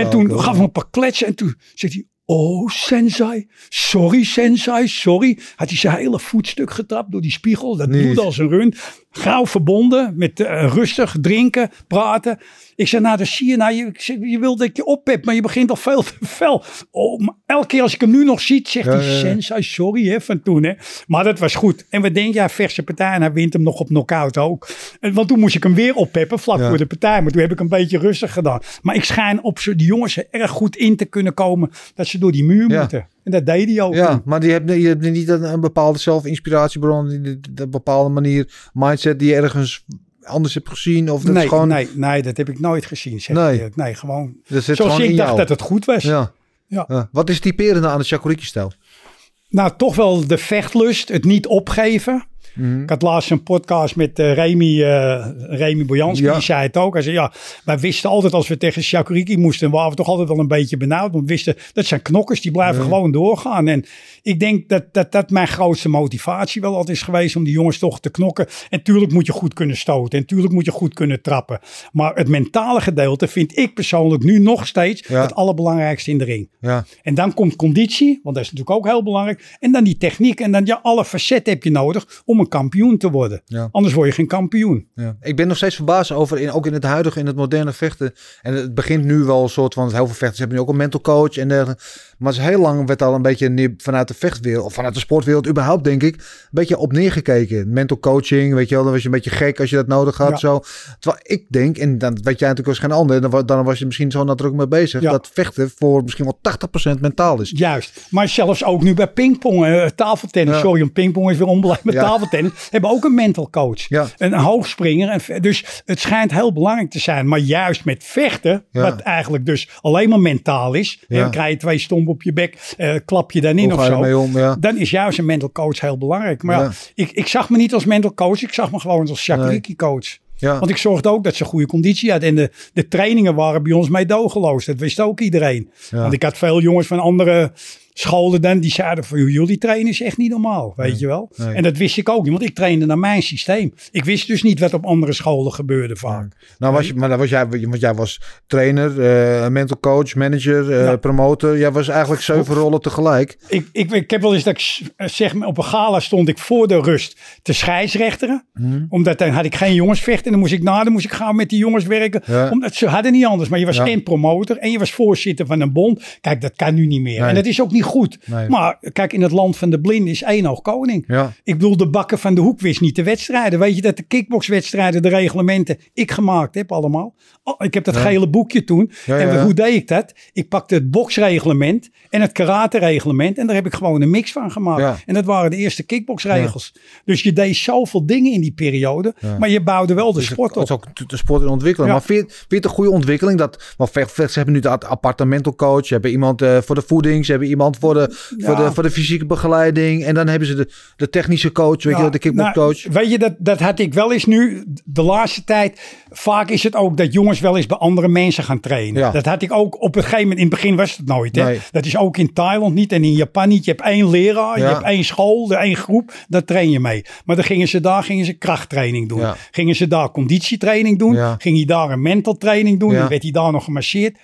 En toen gaf hij een paar kletsen en toen zegt hij... Oh, sensei. Sorry, sensei. Sorry. Had hij zijn hele voetstuk getrapt door die spiegel. Dat Niet. bloedde als een rund. Gauw verbonden met eh, rustig drinken, praten. Ik zei, nou, dat zie je nou. Je, zeg, je wil dat ik je oppep, maar je begint al veel te fel. Oh, elke keer als ik hem nu nog zie, zegt hij, ja, sorry hè, van toen. Hè. Maar dat was goed. En we denken, ja, verse partij. En hij wint hem nog op knockout ook. En, want toen moest ik hem weer oppeppen, vlak voor de partij. Maar toen heb ik een beetje rustig gedaan. Maar ik schijn op die jongens er erg goed in te kunnen komen dat ze door die muur moeten. En dat deed hij ook. Ja, maar die hebben, je hebt niet een, een bepaalde zelfinspiratiebron, een bepaalde manier, mindset die je ergens anders hebt gezien. Of dat Nee, is gewoon, nee, nee, dat heb ik nooit gezien. Zeg Nee. ik nee, gewoon dat zit zoals gewoon ik dacht jou. dat het goed was. Ja. Ja. Ja. Wat is typerende aan de Shakuriki-stijl? Nou, toch wel de vechtlust, het niet opgeven. Mhm. Ik had laatst een podcast met eh, Remy, eh Remy Bojanski, Ja. die zei het ook. Hij zei, ja, wij wisten altijd als we tegen Shakuriki moesten, waren we toch altijd wel een beetje benauwd. Want we wisten, dat zijn knokkers, die blijven gewoon doorgaan. En ik denk dat, dat dat mijn grootste motivatie wel altijd is geweest om die jongens toch te knokken. En tuurlijk moet je goed kunnen stoten en tuurlijk moet je goed kunnen trappen. Maar het mentale gedeelte vind ik persoonlijk nu nog steeds Ja. het allerbelangrijkste in de ring. Ja. En dan komt conditie, want dat is natuurlijk ook heel belangrijk. En dan die techniek. En dan ja, alle facetten heb je nodig om een kampioen te worden. Ja. Anders word je geen kampioen. Ja. Ik ben nog steeds verbaasd over, in, ook in het huidige, in het moderne vechten. En het begint nu wel een soort van, heel veel vechters hebben nu ook een mental coach en dergelijke. Maar heel lang werd al een beetje neer- vanuit de vechtwereld, of vanuit de sportwereld überhaupt denk ik, een beetje op neergekeken. Mental coaching, weet je wel, dan was je een beetje gek als je dat nodig had. Ja. Zo. Terwijl ik denk, en dan weet jij natuurlijk als geen ander, dan, dan was je misschien zo nadruk mee bezig, Ja. dat vechten voor misschien wel 80% mentaal is. Juist. Maar zelfs ook nu bij pingpong, eh, tafeltennis. Sorry, een pingpong is weer onbeleid met Ja. Tafeltennis. Hebben ook een mental coach. Ja. Een hoogspringer. En, dus het schijnt heel belangrijk te zijn. Maar juist met vechten, Ja. wat eigenlijk dus alleen maar mentaal is. Ja. Dan krijg je twee stompen op je bek, eh, klap je dan in of zo. ermee om? Ja. Dan is juist een mental coach heel belangrijk. Maar ik, ik zag me niet als mental coach. Ik zag me gewoon als Shakuriki coach. Ja. Want ik zorgde ook dat ze goede conditie had. En de, de trainingen waren bij ons meedogenloos. Dat wist ook iedereen. Ja. Want ik had veel jongens van andere scholen dan. Die zeiden van jullie trainen is echt niet normaal. Weet je wel. nee. En dat wist ik ook niet. Want ik trainde naar mijn systeem. Ik wist dus niet wat op andere scholen gebeurde vaak. Nou was je, maar dan was jij, want jij was trainer, eh, mental coach, manager, Ja. promotor. Jij was eigenlijk zeven rollen tegelijk. Ik, ik, ik heb wel eens dat ik eh, zeg maar op een gala stond ik voor de rust te scheidsrechteren. Mhm. Omdat dan had ik geen jongensvechten. En dan moest ik na, dan moest ik gaan met die jongens werken. Ja. Omdat ze hadden niet anders. Maar je was Ja. en promotor en je was voorzitter van een bond. Kijk, dat kan nu niet meer. Nee. En dat is ook niet goed. Nee. Maar kijk, in het land van de blinden is één oog koning. Ja. Ik bedoel, de bakken van de hoek wist niet de wedstrijden. Weet je dat de kickboxwedstrijden, de reglementen, ik gemaakt heb allemaal? Oh, ik heb dat gele boekje toen. Ja, en hoe deed ik dat? Ik pakte het boksreglement en het karate-reglement. En daar heb ik gewoon een mix van gemaakt. En dat waren de eerste kickboxregels. Dus je deed zoveel dingen in die periode. Maar je bouwde wel de sport Het is op. ook de sport in ontwikkeling. Maar vind, je- vind je het een goede ontwikkeling? Dat, want vechters hebben nu de aparte mental coach. Ze hebben iemand eh, voor de voeding. Ze hebben iemand voor de, voor, de, voor de fysieke begeleiding. En dan hebben ze de, de technische coach, weet je, Ja, wel, de kickboxcoach. nou, weet je, dat, dat had ik wel eens nu. De laatste tijd. Vaak is het ook dat jongens wel eens bij andere mensen gaan trainen. Ja. Dat had ik ook op een gegeven moment. In het begin was het nooit. Hè? Nee. Dat is ook in Thailand niet en in Japan niet. Je hebt één leraar, je hebt één school, de één groep. Daar train je mee. Maar dan gingen ze daar gingen ze krachttraining doen. Gingen ze daar conditietraining doen. Ging hij daar een mental training doen. Dan werd hij daar nog gemasseerd.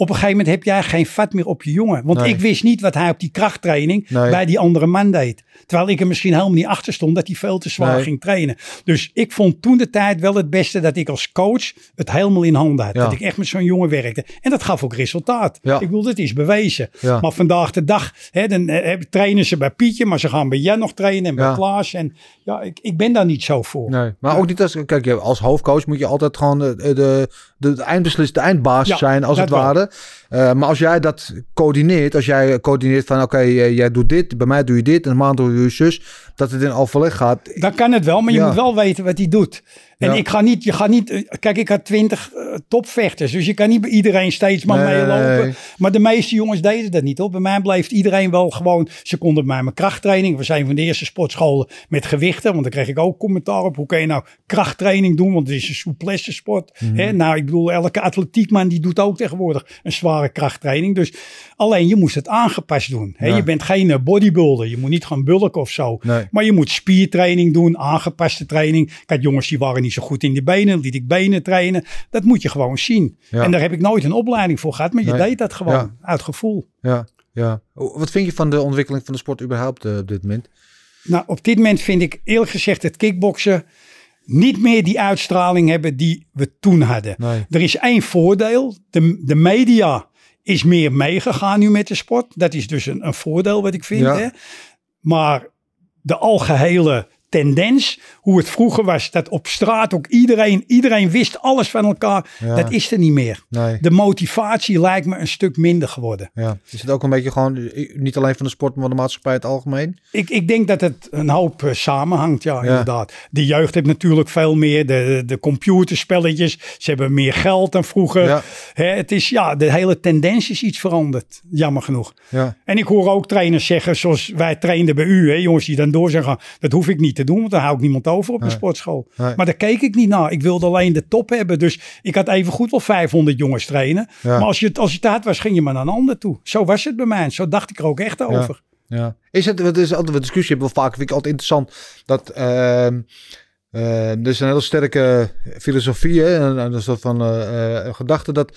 Op een gegeven moment heb jij geen vat meer op je jongen. Want Nee. ik wist niet wat hij op die krachttraining Nee. bij die andere man deed. Terwijl ik er misschien helemaal niet achter stond dat hij veel te zwaar Nee. ging trainen. Dus ik vond toen de tijd wel het beste dat ik als coach het helemaal in handen had. Ja. Dat ik echt met zo'n jongen werkte. En dat gaf ook resultaat. Ja. Ik bedoel, dat is bewezen. Ja. Maar vandaag de dag hè, dan, eh, trainen ze bij Pietje, maar ze gaan bij Jan nog trainen en bij. Klaas. En ja, ik, ik ben daar niet zo voor. Nee, maar ook niet als, kijk, als hoofdcoach moet je altijd gewoon de, de, de, de eindbeslis, de eindbaas zijn, als het wel. Eh, maar als jij dat coördineert, als jij coördineert van, oké, jij doet dit, bij mij doe je dit, en een maand doe je zus, dat het in overleg gaat. Dan kan het wel, maar je moet wel weten wat hij doet. En Ja. ik ga niet, je gaat niet, eh, kijk, ik had twintig eh, topvechters, dus je kan niet bij iedereen steeds maar Nee. meelopen. Maar de meeste jongens deden dat niet. Hoor. Bij mij bleef iedereen wel gewoon, ze konden bij mijn krachttraining. We zijn van de eerste sportscholen met gewichten, want dan kreeg ik ook commentaar op. Hoe kan je nou krachttraining doen, want het is een souplesse sport. Mhm. Hè? Nou, ik bedoel, elke atletiekman die doet ook tegenwoordig een zware krachttraining. Dus alleen je moest het aangepast doen. Hè? Ja. Je bent geen eh, bodybuilder, je moet niet gaan bulken of zo. Nee. Maar je moet spiertraining doen, aangepaste training. Kijk, jongens die waren niet zo goed in de benen, liet ik benen trainen. Dat moet je gewoon zien. Ja. En daar heb ik nooit een opleiding voor gehad, maar je Nee. deed dat gewoon Ja. uit gevoel. Ja, ja. Wat vind je van de ontwikkeling van de sport überhaupt eh, op dit moment? Nou, op dit moment vind ik eerlijk gezegd het kickboksen niet meer die uitstraling hebben die we toen hadden. Nee. Er is één voordeel. De, de media is meer meegegaan nu met de sport. Dat is dus een, een voordeel wat ik vind. Ja. Hè? Maar de algehele tendens, hoe het vroeger was, dat op straat ook iedereen, iedereen wist alles van elkaar. Ja. Dat is er niet meer. Nee. De motivatie lijkt me een stuk minder geworden. Ja. Is het ook een beetje gewoon, eh, niet alleen van de sport, maar de maatschappij in het algemeen? Ik, ik denk dat het een hoop eh, samenhangt, ja, Ja. inderdaad. De jeugd heeft natuurlijk veel meer, de, de computerspelletjes, ze hebben meer geld dan vroeger. Ja. Hè, het is, ja, de hele tendens is iets veranderd, jammer genoeg. Ja. En ik hoor ook trainers zeggen, zoals wij trainden bij u, hè, jongens die dan door zijn gaan, dat hoef ik niet te doen, want dan hou ik niemand over op een sportschool. Nee. Maar daar keek ik niet naar. Ik wilde alleen de top hebben, dus ik had even goed wel 500 jongens trainen. Ja. Maar als je, het- als je het had was, ging je maar naar een ander toe. Zo was het bij mij, zo dacht ik er ook echt over. Ja. Is het, het is altijd een discussie, hebben we vaak, vind ik altijd interessant, dat eh, er is een hele sterke filosofie, hè, en een, soort van eh, eh, gedachte dat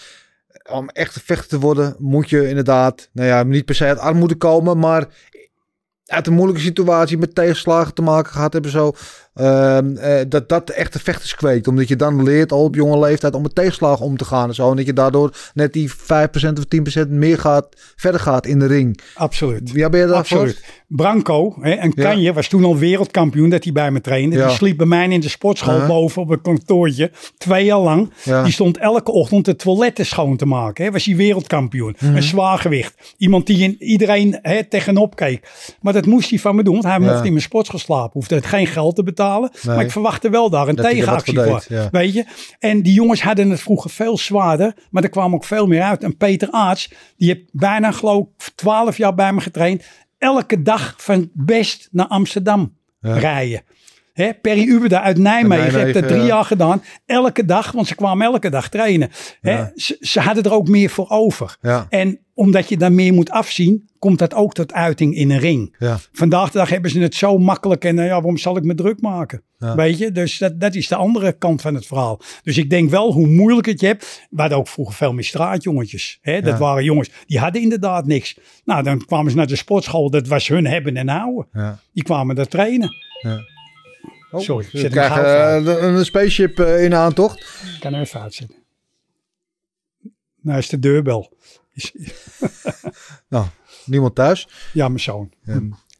om echt vechter te worden, moet je inderdaad, nou ja, niet per se uit armoede komen, maar uit een moeilijke situatie met tegenslagen te maken gehad hebben zo. Eh, dat dat echt de vechters kweekt. Omdat je dan leert al op jonge leeftijd om met tegenslagen om te gaan en zo. En dat je daardoor net die 5% of 10% meer gaat, verder gaat in de ring. Absoluut. Ja, ben je daar Absoluut. Branco, hè, een Ja. Kanje, was toen al wereldkampioen dat hij bij me trainde. Ja. Die sliep bij mij in de sportschool Uh-huh. boven op een kantoortje. Twee jaar lang. Ja. Die stond elke ochtend de toiletten schoon te maken. Hè. Was hij wereldkampioen. Mhm. Een zwaargewicht. Iemand die in iedereen hè, tegenop keek. Maar dat moest hij van me doen. Want hij mocht in mijn sportschool slapen. Hoefde het geen geld te betalen. Nee. Maar ik verwachtte wel daar een Dat tegenactie voor voor. deed, ja. Weet je? En die jongens hadden het vroeger veel zwaarder. Maar er kwam ook veel meer uit. En Peter Aarts, die heeft bijna geloof ik 12 jaar bij me getraind. Elke dag van Best naar Amsterdam rijden. Hè, Perry Ubeda uit Nijmegen, heeft Nijmegen, dat drie ja. jaar gedaan. Elke dag, want ze kwamen elke dag trainen. Hè, Ja. ze, ze hadden er ook meer voor over. Ja. En omdat je dan meer moet afzien, komt dat ook tot uiting in een ring. Ja. Vandaag de dag hebben ze het zo makkelijk en nou ja, waarom zal ik me druk maken? Ja. Weet je, dus dat, dat is de andere kant van het verhaal. Dus ik denk wel hoe moeilijk het je hebt. We hadden ook vroeger veel meer straatjongetjes. Hè? Dat Ja. waren jongens, die hadden inderdaad niks. Nou, dan kwamen ze naar de sportschool, dat was hun hebben en houden. Ja. Die kwamen daar trainen. Oh, Sorry, zet krijgen eh, een, een spaceship eh, in aantocht. Ik kan er even uitzetten. Nou is de deurbel. Nou, niemand thuis. ja, mijn zoon.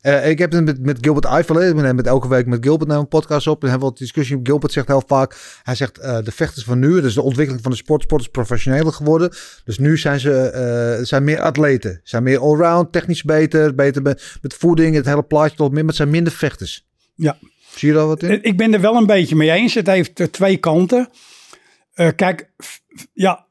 Eh, ik heb het met, met Gilbert Eiffel. Ik ben met elke week met Gilbert naar een podcast op. En hebben we wat discussie. Gilbert zegt heel vaak. Hij zegt de vechters van nu. Dus de ontwikkeling van de sport. Sport is professioneler geworden. Dus nu zijn ze zijn meer atleten. Zijn meer allround. Technisch beter. Beter met, met voeding. Het hele plaatje tot meer. Maar het zijn minder vechters. Ja. Zie je daar wat in? Ik ben er wel een beetje mee eens. Het heeft eh, twee kanten. Eh, kijk, ja,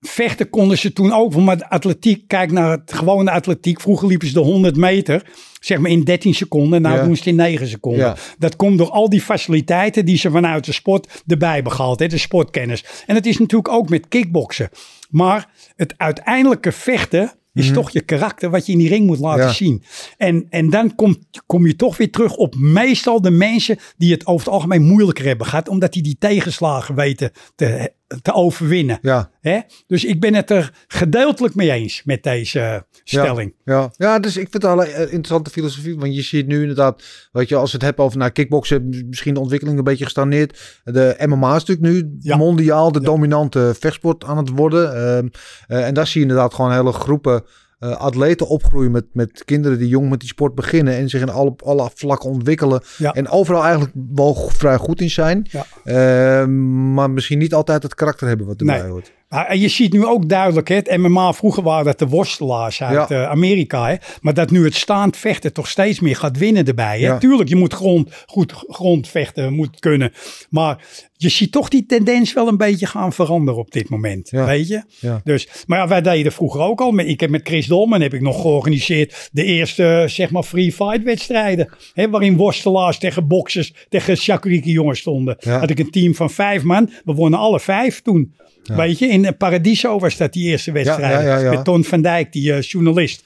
vechten konden ze toen ook. Maar de atletiek, kijk naar het gewone atletiek. Vroeger liepen ze de 100 meter, zeg maar in 13 seconden. Nou Ja. doen ze het in 9 seconden. Ja. Dat komt door al die faciliteiten die ze vanuit de sport erbij hebben gehaald. Hè, de sportkennis. En het is natuurlijk ook met kickboksen. Maar het uiteindelijke vechten is toch je karakter wat je in die ring moet laten Mhm. Ja. zien. En, en dan kom, kom je toch weer terug op meestal de mensen die het over het algemeen moeilijker hebben gehad. Omdat die die tegenslagen weten te, te overwinnen. Ja. Hè? Dus ik ben het er gedeeltelijk mee eens met deze eh, stelling. Ja, ja, dus ik vind het wel een interessante filosofie. Want je ziet nu inderdaad, weet je, als we het hebben over nou, kickboksen, misschien de ontwikkeling een beetje gestagneerd. De MMA is natuurlijk nu Ja. mondiaal de dominante vechtsport aan het worden. Ehm, eh, en daar zie je inderdaad gewoon hele groepen eh, atleten opgroeien met, met kinderen die jong met die sport beginnen en zich in alle, alle vlakken ontwikkelen. Ja. En overal eigenlijk wel vrij goed in zijn. Ja. Ehm, maar misschien niet altijd het karakter hebben wat erbij Nee. hoort. En je ziet nu ook duidelijk, hè, het MMA vroeger waren dat de worstelaars uit Ja. eh, Amerika. Hè, maar dat nu het staand vechten toch steeds meer gaat winnen erbij. Hè. Ja. Tuurlijk, je moet grond, goed grondvechten moet kunnen. Maar je ziet toch die tendens wel een beetje gaan veranderen op dit moment. Ja. Weet je? Dus, maar ja, wij deden vroeger ook al. Ik heb met Chris Dolman heb ik nog georganiseerd de eerste eh, zeg maar free fight wedstrijden. Hè, waarin worstelaars tegen boxers, tegen Shakuriki jongens stonden. Had ik een team van vijf man. We wonnen alle vijf toen. Weet je, in Paradiso was dat die eerste wedstrijd. Met Ton van Dijk, die eh, journalist.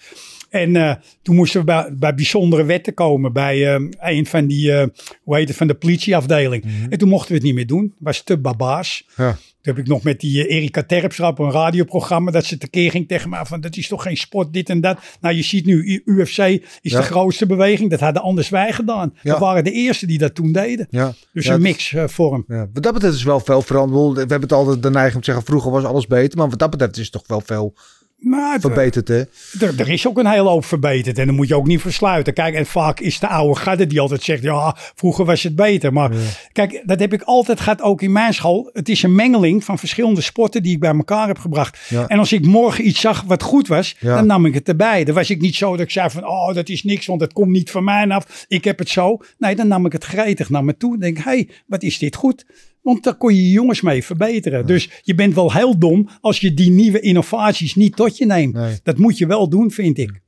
En eh, toen moesten we bij, bij bijzondere wetten komen. Bij eh, een van die, eh, hoe heet het, van de politieafdeling. En toen mochten we het niet meer doen. Was te babaas. Mhm. Ja. Toen heb ik nog met die Erika Terpstra op een radioprogramma. Dat ze tekeer ging tegen me van dat is toch geen sport, dit en dat. Nou je ziet nu, UFC is Ja. de grootste beweging. Dat hadden anders wij gedaan. Ja. We waren de eerste die dat toen deden. Ja. Dus een het- mix eh, vorm. Ja, wat dat betreft is wel veel veranderd. We hebben het altijd de neiging om te zeggen, vroeger was alles beter. Maar wat dat betreft is het toch wel veel Maar het- verbeterd, hè? Er, er is ook een hele hoop verbeterd en dan moet je ook niet versluiten. Kijk, en vaak is de oude garde die altijd zegt, ja, vroeger was het beter. Maar kijk, dat heb ik altijd gehad, ook in mijn school. Het is een mengeling van verschillende sporten die ik bij elkaar heb gebracht. Ja. En als ik morgen iets zag wat goed was, Ja. dan nam ik het erbij. Dan was ik niet zo dat ik zei van, oh, dat is niks, want dat komt niet van mij af. Ik heb het zo. Nee, dan nam ik het gretig naar me toe. Dan denk hé, hey, wat is dit goed? Want daar kon je je jongens mee verbeteren. Dus je bent wel heel dom als je die nieuwe innovaties niet tot je neemt. Nee. Dat moet je wel doen, vind ik.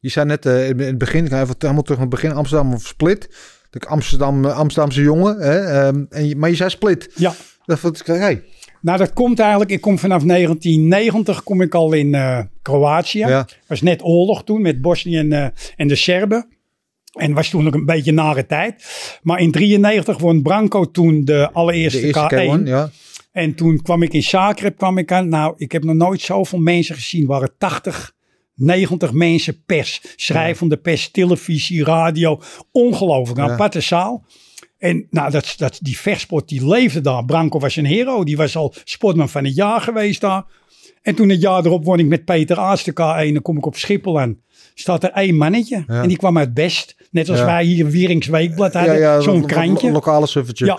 Je zei net eh, in het begin, ik ga even helemaal terug naar het begin, Amsterdam of Split. De Amsterdam, eh, Amsterdamse jongen. Hè? ehm, en je, maar je zei Split. Ja, Dat vond ik, hey, nou dat komt eigenlijk, ik kom vanaf 1990 kom ik al in eh, Kroatië. Ja. was net oorlog toen met Bosnië en, en de Serben. En was toen ook een beetje nare tijd. Maar in 93 won Branco toen de allereerste de eerste K1. K1, ja. En toen kwam ik in Zagreb, kwam ik aan. Nou, ik heb nog nooit zoveel mensen gezien. Er waren 80, 90 mensen pers. Schrijvende pers, televisie, radio. Ongelooflijk. Een Ja. aparte zaal. En nou, dat, dat, die vechtsport die leefde daar. Branco was een hero. Die was al sportman van het jaar geweest daar. En toen het jaar erop won ik met Peter Aas de K1. Dan kom ik op Schiphol aan. Staat er één mannetje. Ja. En die kwam uit Best. Net als Ja. wij hier Wierings Weekblad hadden. ja Zo'n lo- lo- krantje. lokale suffertje. Ja,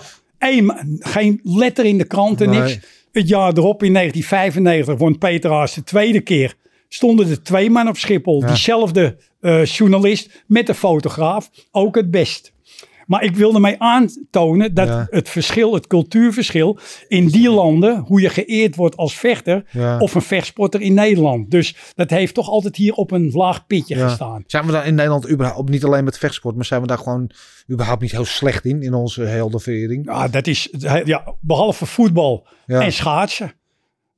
geen letter in de kranten, Nee. niks. Het jaar erop, in 1995, won Peter Haas de tweede keer. Stonden er twee man op Schiphol. Diezelfde eh, journalist met de fotograaf. Ook het best. Maar ik wilde mij aantonen dat Ja. het verschil, het cultuurverschil in die landen, hoe je geëerd wordt als vechter Ja. of een vechtsporter in Nederland. Dus dat heeft toch altijd hier op een laag pitje Ja. gestaan. Zijn we daar in Nederland überhaupt, niet alleen met vechtsport, maar zijn we daar gewoon überhaupt niet heel slecht in, in onze heldenverering? Ja, dat is, ja, behalve voetbal en schaatsen.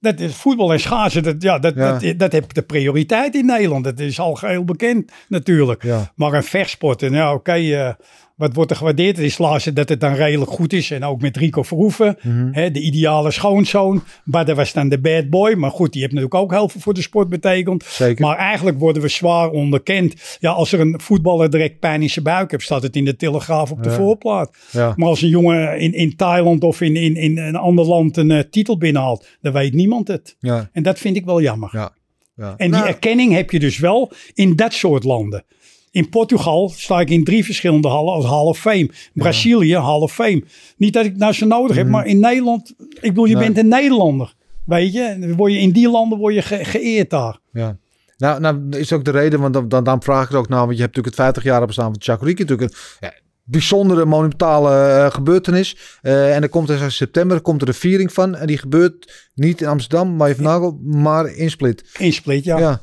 Dat is voetbal en schaatsen, dat, ja, dat, Ja. Dat, dat heeft de prioriteit in Nederland. Dat is al geheel bekend natuurlijk. Ja. Maar een vechtsport, ja, oké, eh, wat wordt er gewaardeerd? Het is laatst dat het dan redelijk goed is. En ook met Rico Verhoeven, Mhm. hè, de ideale schoonzoon. Maar dat was dan de bad boy. Maar goed, die heeft natuurlijk ook heel veel voor de sport betekend. Zeker. Maar eigenlijk worden we zwaar onderkend. Ja, als er een voetballer direct pijn in zijn buik heeft, staat het in de Telegraaf op de Ja. voorplaat. Ja. Maar als een jongen in, in Thailand of in, in, in een ander land een eh, titel binnenhaalt, dan weet niemand het. Ja. En dat vind ik wel jammer. Ja. ja. En Nou, die erkenning heb je dus wel in dat soort landen. In Portugal sta ik in drie verschillende hallen als Hall of Fame. Brazilië, Hall of Fame. Niet dat ik nou zo nodig heb, maar in Nederland, ik bedoel, je Mhm. Nee. bent een Nederlander. Weet je, word je in die landen word je ge- geëerd daar. Ja. Nou, nou, is ook de reden, want dan, dan, dan vraag ik er ook naar, want je hebt natuurlijk het 50 jaar bestaan van Chakuriki, natuurlijk een ja, bijzondere monumentale eh, gebeurtenis. Eh, en er komt in september komt er een viering van, en die gebeurt niet in Amsterdam, maar nagel, maar in Split. In Split, ja. Ja,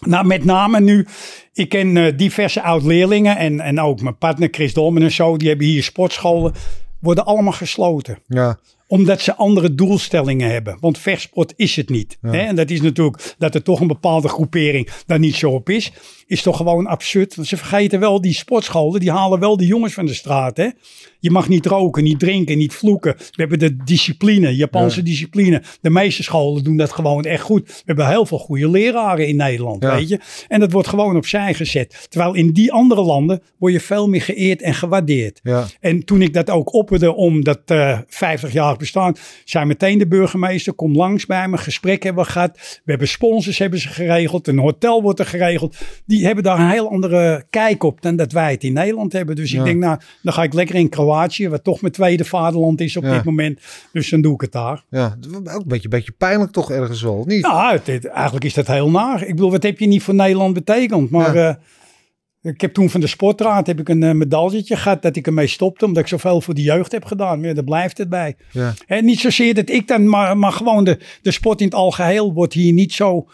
Nou, met name nu, ik ken eh, diverse oud-leerlingen en, en ook mijn partner Chris Dolmen en zo, die hebben hier sportscholen, worden allemaal gesloten. ja, Omdat ze andere doelstellingen hebben. Want vechtsport is het niet. Hè? En dat is natuurlijk dat er toch een bepaalde groepering daar niet zo op is. Is toch gewoon absurd. Want ze vergeten wel die sportscholen. Die halen wel de jongens van de straat. Hè? Je mag niet roken, niet drinken, niet vloeken. We hebben de discipline, Japanse discipline. De meeste scholen doen dat gewoon echt goed. We hebben heel veel goede leraren in Nederland. Ja. Weet je? En dat wordt gewoon opzij gezet. Terwijl in die andere landen word je veel meer geëerd en gewaardeerd. ja. En toen ik dat ook opperde om dat eh 50 jaar bestaan. Zijn meteen de burgemeester, kom langs bij me, gesprek hebben we gehad. We hebben sponsors hebben ze geregeld, een hotel wordt er geregeld. Die hebben daar een heel andere kijk op dan dat wij het in Nederland hebben. Dus Ja. ik denk, nou, dan ga ik lekker in Kroatië, wat toch mijn tweede vaderland is op Ja. dit moment. Dus dan doe ik het daar. Ja, ook een beetje, beetje pijnlijk toch ergens wel, niet? Het, het- eigenlijk is dat heel naar. Ik bedoel, wat heb je niet voor Nederland betekend? Maar eh, ik heb toen van de sportraad heb ik een eh, medailletje gehad dat ik ermee stopte. Omdat ik zoveel voor de jeugd heb gedaan. Ja, daar blijft het bij. Ja. En niet zozeer dat ik dan, maar, maar gewoon de, de sport in het algeheel wordt hier niet zo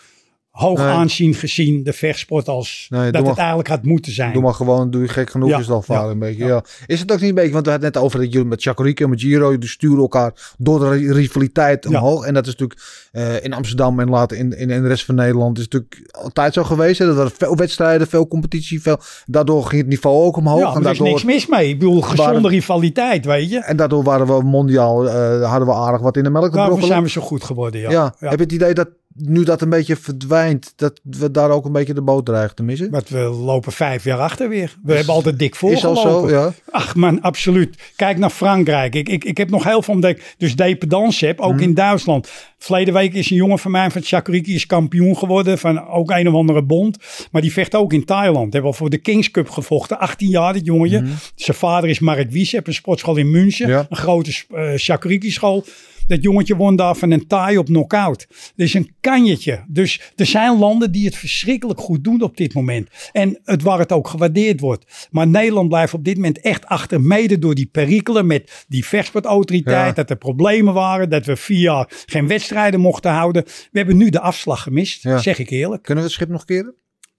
hoog Nee. aanzien gezien. De vechtsport als Nee, dat maar- het eigenlijk had moeten zijn. Doe maar gewoon, doe je gek genoeg, Ja, is al vaak ja, een beetje. ja. Is het ook niet een beetje, want we hadden het net over dat jullie met Chacorito en met Giro, die sturen elkaar door de ri- rivaliteit omhoog. En dat is natuurlijk eh, in Amsterdam en later in, in, in de rest van Nederland is natuurlijk altijd zo geweest. Hè? Dat er veel wedstrijden, veel competitie, veel, daardoor ging het niveau ook omhoog. ja, en, er is niks mis mee. Ik bedoel, gezonde Waren- rivaliteit, weet je. en daardoor waren we mondiaal, eh, hadden we aardig wat in de melk Daarom zijn we zo goed geworden. Ja. Heb je het idee dat nu dat een beetje verdwijnt, dat we daar ook een beetje de boot dreigen te missen? Maar we lopen vijf jaar achter weer. We hebben altijd dik Is al voorgelopen. zo, ja. Ach man, absoluut. Kijk naar Frankrijk. Ik, ik, ik heb nog heel veel omdat ik dus dependance heb, ook Mhm. in Duitsland. Verleden week is een jongen van mij van Chakuriki is kampioen geworden van ook een of andere bond. Maar die vecht ook in Thailand. Hebben al voor de Kings Cup gevochten. 18 jaar, dit jongetje. Zijn vader is Mark Wies, heeft een sportschool in München. Mhm. Ja. Een grote uh, Chakuriki school. Dat jongetje won daar van een Thai op knockout. Dat is een kanjetje. Dus er zijn landen die het verschrikkelijk goed doen op dit moment. En het waar het ook gewaardeerd wordt. Maar Nederland blijft op dit moment echt achter. Mede door die perikelen met die vechtsportautoriteit. Ja. Dat er problemen waren. Dat we vier jaar geen wedstrijden mochten houden. We hebben nu de afslag gemist. Ja. Zeg ik eerlijk. Kunnen we het schip nog keren?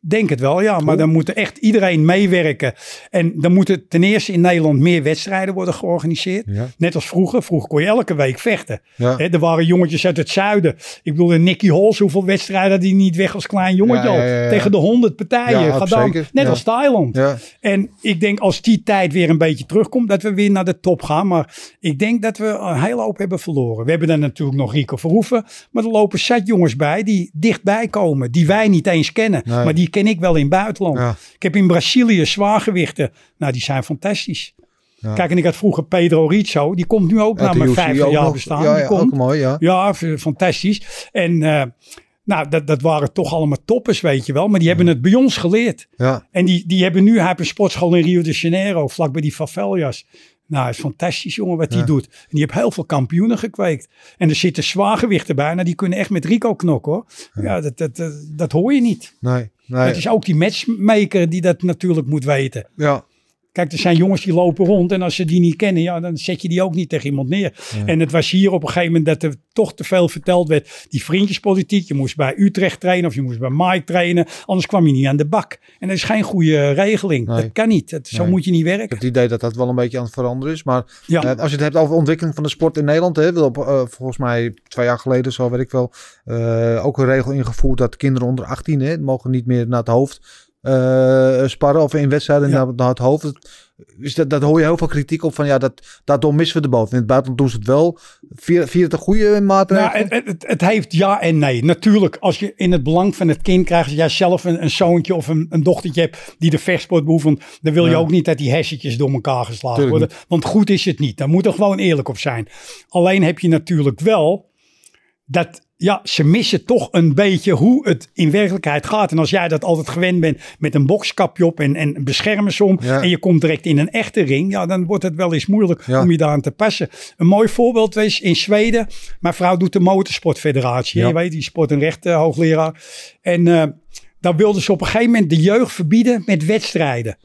Denk het wel, ja. Maar dan moet echt iedereen meewerken. En dan moeten ten eerste in Nederland meer wedstrijden worden georganiseerd. Ja. Net als vroeger. Vroeger kon je elke week vechten. Ja. Er waren jongetjes uit het zuiden. Ik bedoel, de Nicky Hols, hoeveel wedstrijden die niet weg als klein jongetje Ja, al? Tegen de honderd partijen zeker. Net als Thailand. En ik denk als die tijd weer een beetje terugkomt, dat we weer naar de top gaan. Maar ik denk dat we een hele hoop hebben verloren. We hebben dan natuurlijk nog Rico Verhoeven. Maar er lopen zat jongens bij die dichtbij komen. Die wij niet eens kennen. Nee. Maar die ken ik wel in het buitenland. Ja. Ik heb in Brazilië zwaargewichten. Nou, die zijn fantastisch. Ja. Kijk, en ik had vroeger Pedro Rizzo. Die komt nu ook naar mijn UFC 50 ook jaar nog. bestaan. Ja, die komt. ook mooi, ja. Ja, fantastisch. En eh, nou, dat, dat waren toch allemaal toppers, weet je wel. Maar die hebben het bij ons geleerd. Ja, En die, die hebben nu, hij heeft een sportschool in Rio de Janeiro, vlak bij die favelas. Nou, is fantastisch, jongen, wat Ja. doet. En die heeft heel veel kampioenen gekweekt. En er zitten zwaargewichten bij. Nou, die kunnen echt met Rico knokken, hoor. Ja, dat, dat, dat, dat hoor je niet. nee, nee. Het is ook die matchmaker die dat natuurlijk moet weten. Ja, Kijk, er zijn jongens die lopen rond en als ze die niet kennen, ja, dan zet je die ook niet tegen iemand neer. En het was hier op een gegeven moment dat er toch te veel verteld werd. Die vriendjespolitiek, je moest bij Utrecht trainen of je moest bij Mike trainen, anders kwam je niet aan de bak. En dat is geen goede regeling. Nee. Dat kan niet. Dat, zo Nee. moet je niet ik heb werken. het idee dat dat wel een beetje aan het veranderen is. Maar Ja. eh, als je het hebt over ontwikkeling van de sport in Nederland. Hè, wil op, eh, volgens mij twee jaar geleden, zo weet ik wel, eh, ook een regel ingevoerd dat kinderen onder 18 hè, mogen niet meer naar het hoofd eh, sparren of in wedstrijden Ja. naar, het hoofd. Dus dat, dat hoor je heel veel kritiek op van ja, dat, daardoor missen we de boot. In het buitenland doen ze het wel. Vier, vier het een goede maatregel? Nou, het, het, het heeft ja en nee. Natuurlijk, als je in het belang van het kind krijgt, als jij zelf een, een zoontje of een, een dochtertje hebt die de vechtsport beoefent, dan wil je Ja. ook niet dat die hersentjes door elkaar geslagen Tuurlijk worden. Want goed is het niet. Daar moet er gewoon eerlijk op zijn. Alleen heb je natuurlijk wel dat, ja, ze missen toch een beetje hoe het in werkelijkheid gaat. En als jij dat altijd gewend bent met een bokskapje op en, en beschermers om Ja. en je komt direct in een echte ring, ja, dan wordt het wel eens moeilijk Ja. om je daaraan te passen. Een mooi voorbeeld was in Zweden. Mijn vrouw doet de motorsportfederatie. Ja. Je weet, die sport- en rechten hoogleraar. En eh, daar wilden ze op een gegeven moment de jeugd verbieden met wedstrijden.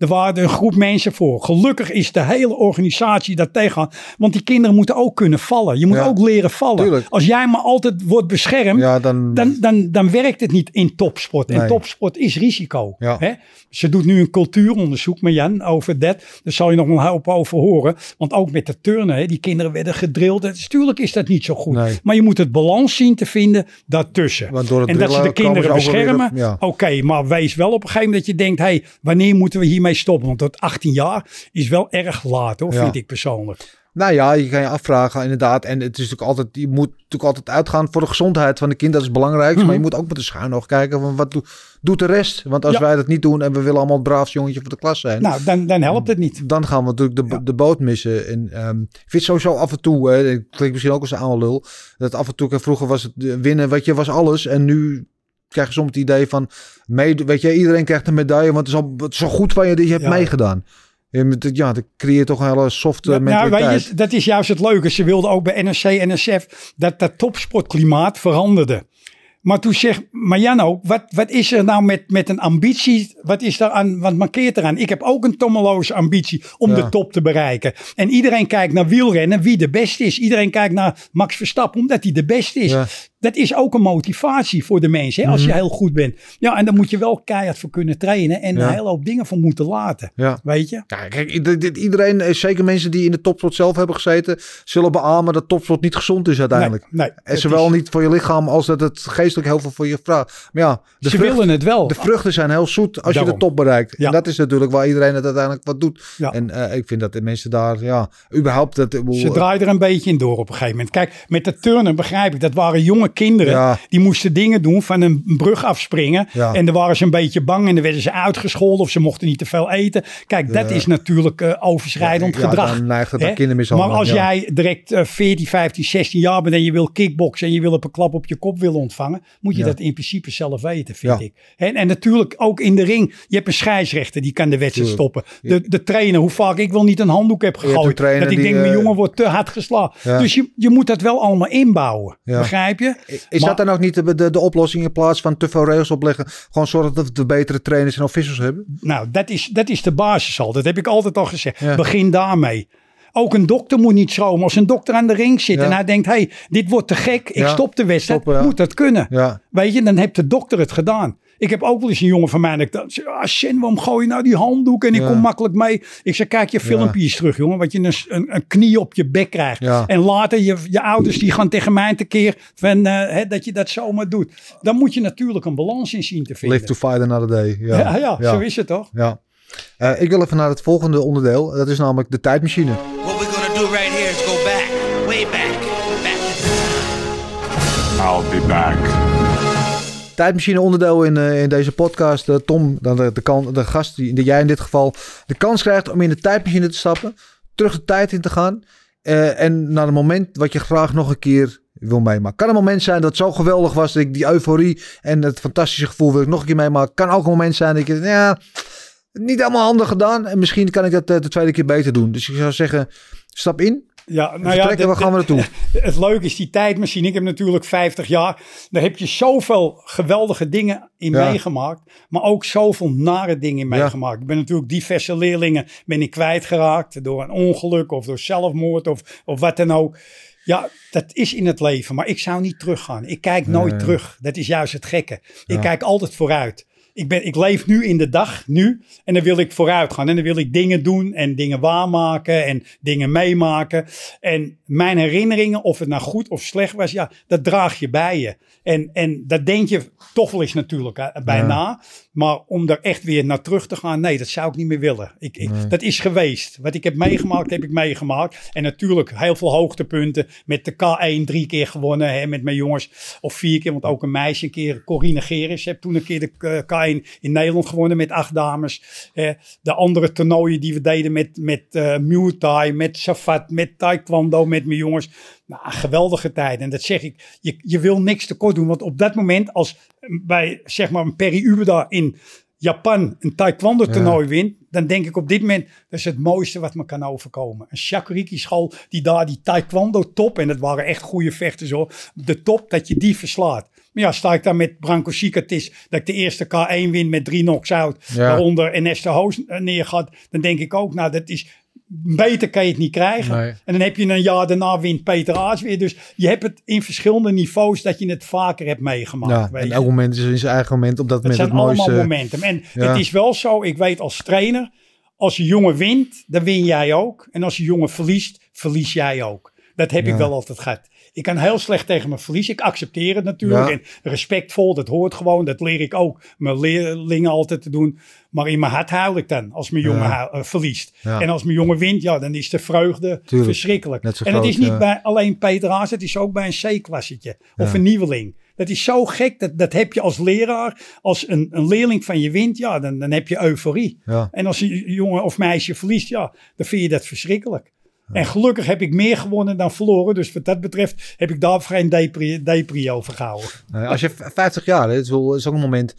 Er waren een groep mensen voor. Gelukkig is de hele organisatie daar tegen. Want die kinderen moeten ook kunnen vallen. Je moet Ja. ook leren vallen. Tuurlijk. Als jij maar altijd wordt beschermd, ja, dan, dan, dan, dan werkt het niet in topsport. En topsport is risico. Ja. Hè? Ze doet nu een cultuuronderzoek met Jan over dat. Daar zal je nog wel hoop over horen. Want ook met de turnen, hè, die kinderen werden gedrild. Dus Tuurlijk is dat niet zo goed. Nee. Maar je moet het balans zien te vinden daartussen. Want door het en dat ze de kinderen beschermen. Oké, maar wees wel op een gegeven moment dat je denkt... Hey, wanneer moeten we hiermee stoppen? Want tot 18 jaar is wel erg laat hoor, Ja. vind ik persoonlijk. Nou ja, je kan je afvragen inderdaad. En het is natuurlijk altijd, je moet natuurlijk altijd uitgaan voor de gezondheid van de kind. Dat is belangrijk. Mhm. Maar je moet ook met de schuin nog kijken van wat doe- doet de rest. Want als Ja. wij dat niet doen en we willen allemaal het braafste jongetje van de klas zijn. Nou, dan, dan helpt het niet. dan gaan we natuurlijk de, Ja. de boot missen. En ehm, ik vind sowieso af en toe, hè, het klinkt misschien ook als een oude lul, dat af en toe, vroeger was het eh, winnen, wat je, was alles. En nu krijg je soms het idee van, weet je, iedereen krijgt een medaille, want het is al, het is al goed van je dat je hebt Ja. meegedaan. Ja, dat creëert toch een hele soft Ja, nou, mentaliteit. weet je, dat is juist het leuke. Ze wilden ook bij NRC en NSF dat dat topsportklimaat veranderde. Maar toen zegt Marjano, wat, wat is er nou met, met een ambitie? Wat is daar aan, wat markeert eraan? Ik heb ook een tommeloze ambitie om Ja. de top te bereiken. En iedereen kijkt naar wielrennen, wie de beste is. Iedereen kijkt naar Max Verstappen, omdat hij de beste is. Ja. Dat is ook een motivatie voor de mensen, hè, als je heel goed bent. Ja, en daar moet je wel keihard voor kunnen trainen en Mhm. Ja. een hele hoop dingen voor moeten laten. Ja. Weet je? Ja, kijk, dit- iedereen, eh, zeker mensen die in de topsport zelf hebben gezeten, zullen beamen dat topsport niet gezond is uiteindelijk. Nee, nee, en zowel is- niet voor je lichaam als dat het geestelijk heel veel voor je vraagt. Maar ja, de Ze vrucht- willen het wel. De vruchten zijn heel zoet als je de top bereikt. Ja. En dat is natuurlijk waar iedereen het uiteindelijk wat doet. Ja. En eh, ik vind dat de mensen daar, ja, überhaupt dat... Ze draaien er een beetje in door op een gegeven moment. Kijk, met de turnen begrijp ik, dat waren jonge kinderen. Ja. Die moesten dingen doen van een brug afspringen. Ja. En dan waren ze een beetje bang en dan werden ze uitgescholden of ze mochten niet te veel eten. Kijk, dat is natuurlijk eh, overschrijdend gedrag. dan neigt het hè? naar kindermishandeling, Maar als jij direct eh, 14, 15, 16 jaar bent en je wil kickboksen en je wil op een klap op je kop willen ontvangen, moet je dat in principe zelf weten, vind ik. En, en natuurlijk ook in de ring. Je hebt een scheidsrechter die kan de wedstrijd stoppen. De, de trainer, hoe vaak ik wel niet een handdoek heb gegooid. Dat ik die, denk, mijn eh, jongen wordt te hard geslagen. Dus je, je moet dat wel allemaal inbouwen. Begrijp je? Is Maar- dat dan ook niet de, de, de oplossing in plaats van te veel regels opleggen? Gewoon zorgen dat we betere trainers en officials hebben? Nou, dat is, dat is de basis al. Dat heb ik altijd al gezegd. Ja. Begin daarmee. Ook een dokter moet niet schromen. Als een dokter aan de ring zit Ja. en hij denkt, hey, dit wordt te gek. Ik Ja. stop de wedstrijd. Moet dat kunnen. Weet je, dan heeft de dokter het gedaan. Ik heb ook wel eens een jongen van mij. Dat ik zeg, ah, Shen, waarom gooi je nou die handdoek? En ik Ja. kom makkelijk mee. Ik zeg, kijk je filmpjes terug, jongen. Wat je een, een, een knie op je bek krijgt. Ja. En later je, je ouders die gaan tegen mij tekeer. Van, eh, hè, dat je dat zomaar doet. Dan moet je natuurlijk een balans in zien te vinden. Live to fight another day. Ja, ja, ja, zo is het toch? Ja. Eh, ik wil even naar het volgende onderdeel. Dat is namelijk de tijdmachine. What we're gonna do right here is go back, way back, I'll be back. Tijdmachine onderdeel in, eh, in deze podcast. Eh, Tom, dan de, de, kan, de gast die, jij in dit geval de kans krijgt om in de tijdmachine te stappen. Terug de tijd in te gaan. eh, en naar een moment wat je graag nog een keer wil meemaken. Kan een moment zijn dat het zo geweldig was. Dat ik die euforie en het fantastische gevoel wil ik nog een keer meemaken. Kan ook een moment zijn dat je ja, niet helemaal handig gedaan. En misschien kan ik dat de tweede keer beter doen. Dus ik zou zeggen, stap in. Ja, nou de- waar gaan we naartoe? Het leuke is die tijdmachine. Ik heb natuurlijk 50 jaar. Daar heb je zoveel geweldige dingen in Ja. meegemaakt. Maar ook zoveel nare dingen in Ja. meegemaakt. Ik ben natuurlijk diverse leerlingen ben ik kwijtgeraakt. Door een ongeluk of door zelfmoord of, of wat dan ook. Ja, dat is in het leven. Maar ik zou niet teruggaan. Ik kijk nooit Nee. terug. Dat is juist het gekke. Ik kijk altijd vooruit ik, ben, ik leef nu in de dag, nu. En dan wil ik vooruit gaan. En dan wil ik dingen doen en dingen waarmaken en dingen meemaken. En mijn herinneringen, of het nou goed of slecht was, ja, dat draag je bij je. En, en dat denk je toch wel eens natuurlijk bijna. Maar om daar echt weer naar terug te gaan, nee, dat zou ik niet meer willen. Ik. Dat is geweest. Wat ik heb meegemaakt, heb ik meegemaakt. En natuurlijk heel veel hoogtepunten. Met de K1 drie keer gewonnen, hè, met mijn jongens. Of vier keer, want ook een meisje een keer, Corine Geris, heb toen een keer de eh, K1 in Nederland gewonnen met acht dames. Eh, de andere toernooien die we deden met, met eh, Muay Thai, met Safat, met Taekwondo, met mijn jongens. Nou, geweldige tijd. En dat zeg ik, je, je wil niks tekort doen. Want op dat moment, als bij zeg maar een Perry Ubeda in Japan een taekwondo toernooi wint, dan denk ik op dit moment, dat is het mooiste wat me kan overkomen. Een shakuriki school die daar die taekwondo top, en dat waren echt goede vechters hoor, de top, dat je die verslaat. Maar ja, sta ik dan met Branko Sikatis, dat ik de eerste K1 win met drie knocks-out, Ja. waaronder Ernesto Hoos eh, neergaat, dan denk ik ook, nou dat is, beter kan je het niet krijgen. Nee. En dan heb je een jaar daarna wint Peter Aas weer. Dus je hebt het in verschillende niveaus dat je het vaker hebt meegemaakt. Ja, weet en elk moment is in zijn eigen moment op dat Het moment zijn het mooiste. allemaal momentum. En Ja. het is wel zo, ik weet als trainer, als je jongen wint, dan win jij ook. En als je jongen verliest, verlies jij ook. Dat heb Ja. ik wel altijd gehad. Ik kan heel slecht tegen mijn verlies. Ik accepteer het natuurlijk. Ja. En respectvol, dat hoort gewoon. Dat leer ik ook mijn leerlingen altijd te doen. Maar in mijn hart huil ik dan als mijn jongen Ja. eh, verliest. Ja. En als mijn jongen wint, ja, dan is de vreugde Tuurlijk. verschrikkelijk. En het is niet bij alleen Peter Haas, het is ook bij een C-klassetje of een nieuweling. Dat is zo gek, dat, dat heb je als leraar. Als een, een leerling van je wint, ja, dan, dan heb je euforie. En als een jongen of meisje verliest, ja, dan vind je dat verschrikkelijk. En gelukkig heb ik meer gewonnen dan verloren. Dus wat dat betreft heb ik daar geen depri, depri over gehouden. Als je v- 50 jaar, wel, is ook een moment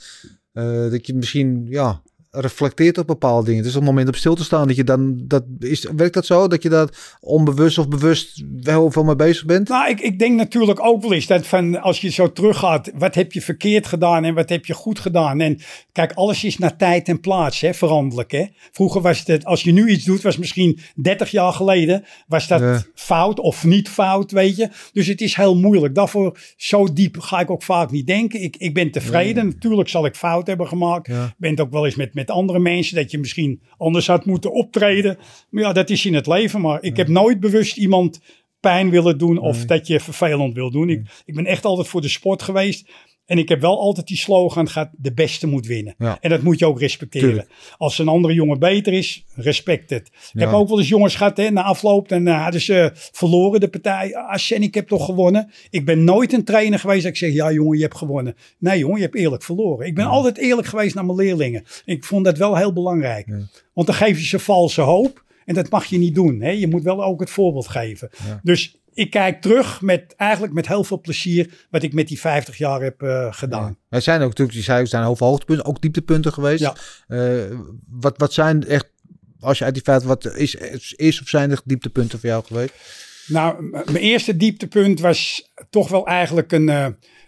eh, dat je misschien ja, reflecteert op bepaalde dingen. Het is ook een moment om stil te staan. Dat je dan, dat is, werkt dat zo? Dat je daar onbewust of bewust wel veel mee bezig bent? Nou, ik, ik denk natuurlijk ook wel eens dat van als je zo teruggaat, wat heb je verkeerd gedaan en wat heb je goed gedaan? En kijk, alles is naar tijd en plaats, hè, veranderlijk. Hè? Vroeger was het, als je nu iets doet, was misschien 30 jaar geleden, was dat Ja. fout of niet fout, weet je. Dus het is heel moeilijk. Daarvoor zo diep ga ik ook vaak niet denken. Ik, ik ben tevreden. Natuurlijk zal ik fout hebben gemaakt. Ja. Ik ben het ook wel eens met, met andere mensen dat je misschien anders had moeten optreden. Maar ja, dat is in het leven. Maar ik heb nooit bewust iemand pijn willen doen of dat je vervelend wil doen. Ik, ik ben echt altijd voor de sport geweest. En ik heb wel altijd die slogan gehad, de beste moet winnen. Ja. En dat moet je ook respecteren. Tuurlijk. Als een andere jongen beter is, respect het. Ik Ja. heb ook wel eens jongens gehad, hè, na afloop, en uh, hadden ze verloren de partij. Ah, Shen, ik heb toch gewonnen. Ik ben nooit een trainer geweest dat ik zeg, ja jongen, je hebt gewonnen. Nee jongen, je hebt eerlijk verloren. Ik ben altijd eerlijk geweest naar mijn leerlingen. Ik vond dat wel heel belangrijk. Want dan geef je ze valse hoop. En dat mag je niet doen. Hè? Je moet wel ook het voorbeeld geven. Dus ik kijk terug met eigenlijk met heel veel plezier wat ik met die 50 jaar heb eh, gedaan. Er zijn ook natuurlijk, die zei, zijn heel veel hoogtepunten, ook dieptepunten geweest. Ja. Eh, wat, wat zijn echt, als je uit die feiten, wat is, is of zijn er dieptepunten voor jou geweest? Nou, mijn eerste dieptepunt was toch wel eigenlijk een, eh,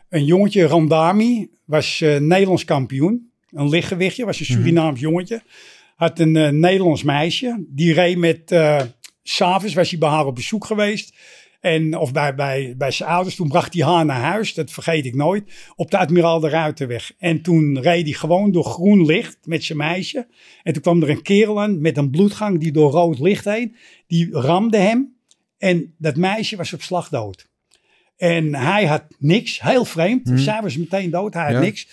een jongetje, Randami, was Nederlands kampioen. Een lichtgewichtje, was een Surinaams jongetje. Had een Nederlands meisje. Die reed met, s'avonds was hij bij haar op bezoek geweest. En, of bij, bij, bij zijn ouders. Toen bracht hij haar naar huis, dat vergeet ik nooit. Op de Admiraal de Ruitenweg. En toen reed hij gewoon door groen licht met zijn meisje. En toen kwam er een kerel aan met een bloedgang die door rood licht heen. Die ramde hem. En dat meisje was op slag dood. En hij had niks, heel vreemd. Zij was meteen dood, hij had Ja. niks.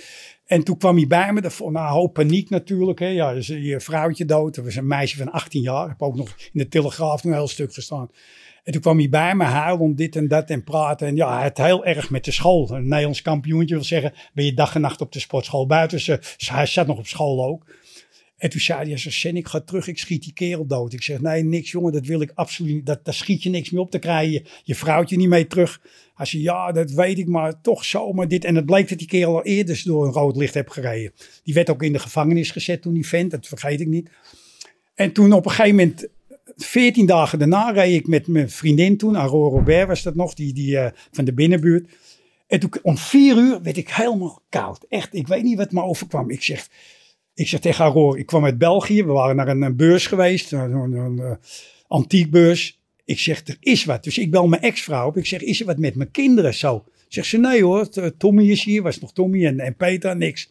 En toen kwam hij bij me, voor nou, een hoop paniek natuurlijk. Hè. Ja, dus je vrouwtje dood, dat was een meisje van 18 jaar. Ik heb ook nog in de Telegraaf een heel stuk gestaan. En toen kwam hij bij me huilen om dit en dat en praten. En ja, had heel erg met de school. Een Nederlands kampioentje wil zeggen, ben je dag en nacht op de sportschool buiten. Ze, hij zat nog op school ook. En toen zei hij, Sen, ik ga terug, ik schiet die kerel dood. Ik zeg, nee, niks jongen, dat wil ik absoluut niet. Dat, daar schiet je niks mee op, te krijgen je, je vrouwtje niet mee terug. Hij zei, ja, dat weet ik, maar toch zomaar dit. En het bleek dat die kerel al eerder door een rood licht heb gereden. Die werd ook in de gevangenis gezet toen die vent, dat vergeet ik niet. En toen op een gegeven moment, 14 dagen daarna, reed ik met mijn vriendin toen, Aurora Robert was dat nog, die, die eh, van de binnenbuurt. En toen om vier uur werd ik helemaal koud. Echt, ik weet niet wat me overkwam. Ik zeg, ik zeg tegen Aurora, ik kwam uit België. We waren naar een, een beurs geweest, een, een, een, eh, antiekbeurs. Ik zeg, er is wat. Dus ik bel mijn ex-vrouw op. Ik zeg, is er wat met mijn kinderen zo? Zegt ze, nee hoor, Tommy is hier. Was nog Tommy en, en Peter, niks.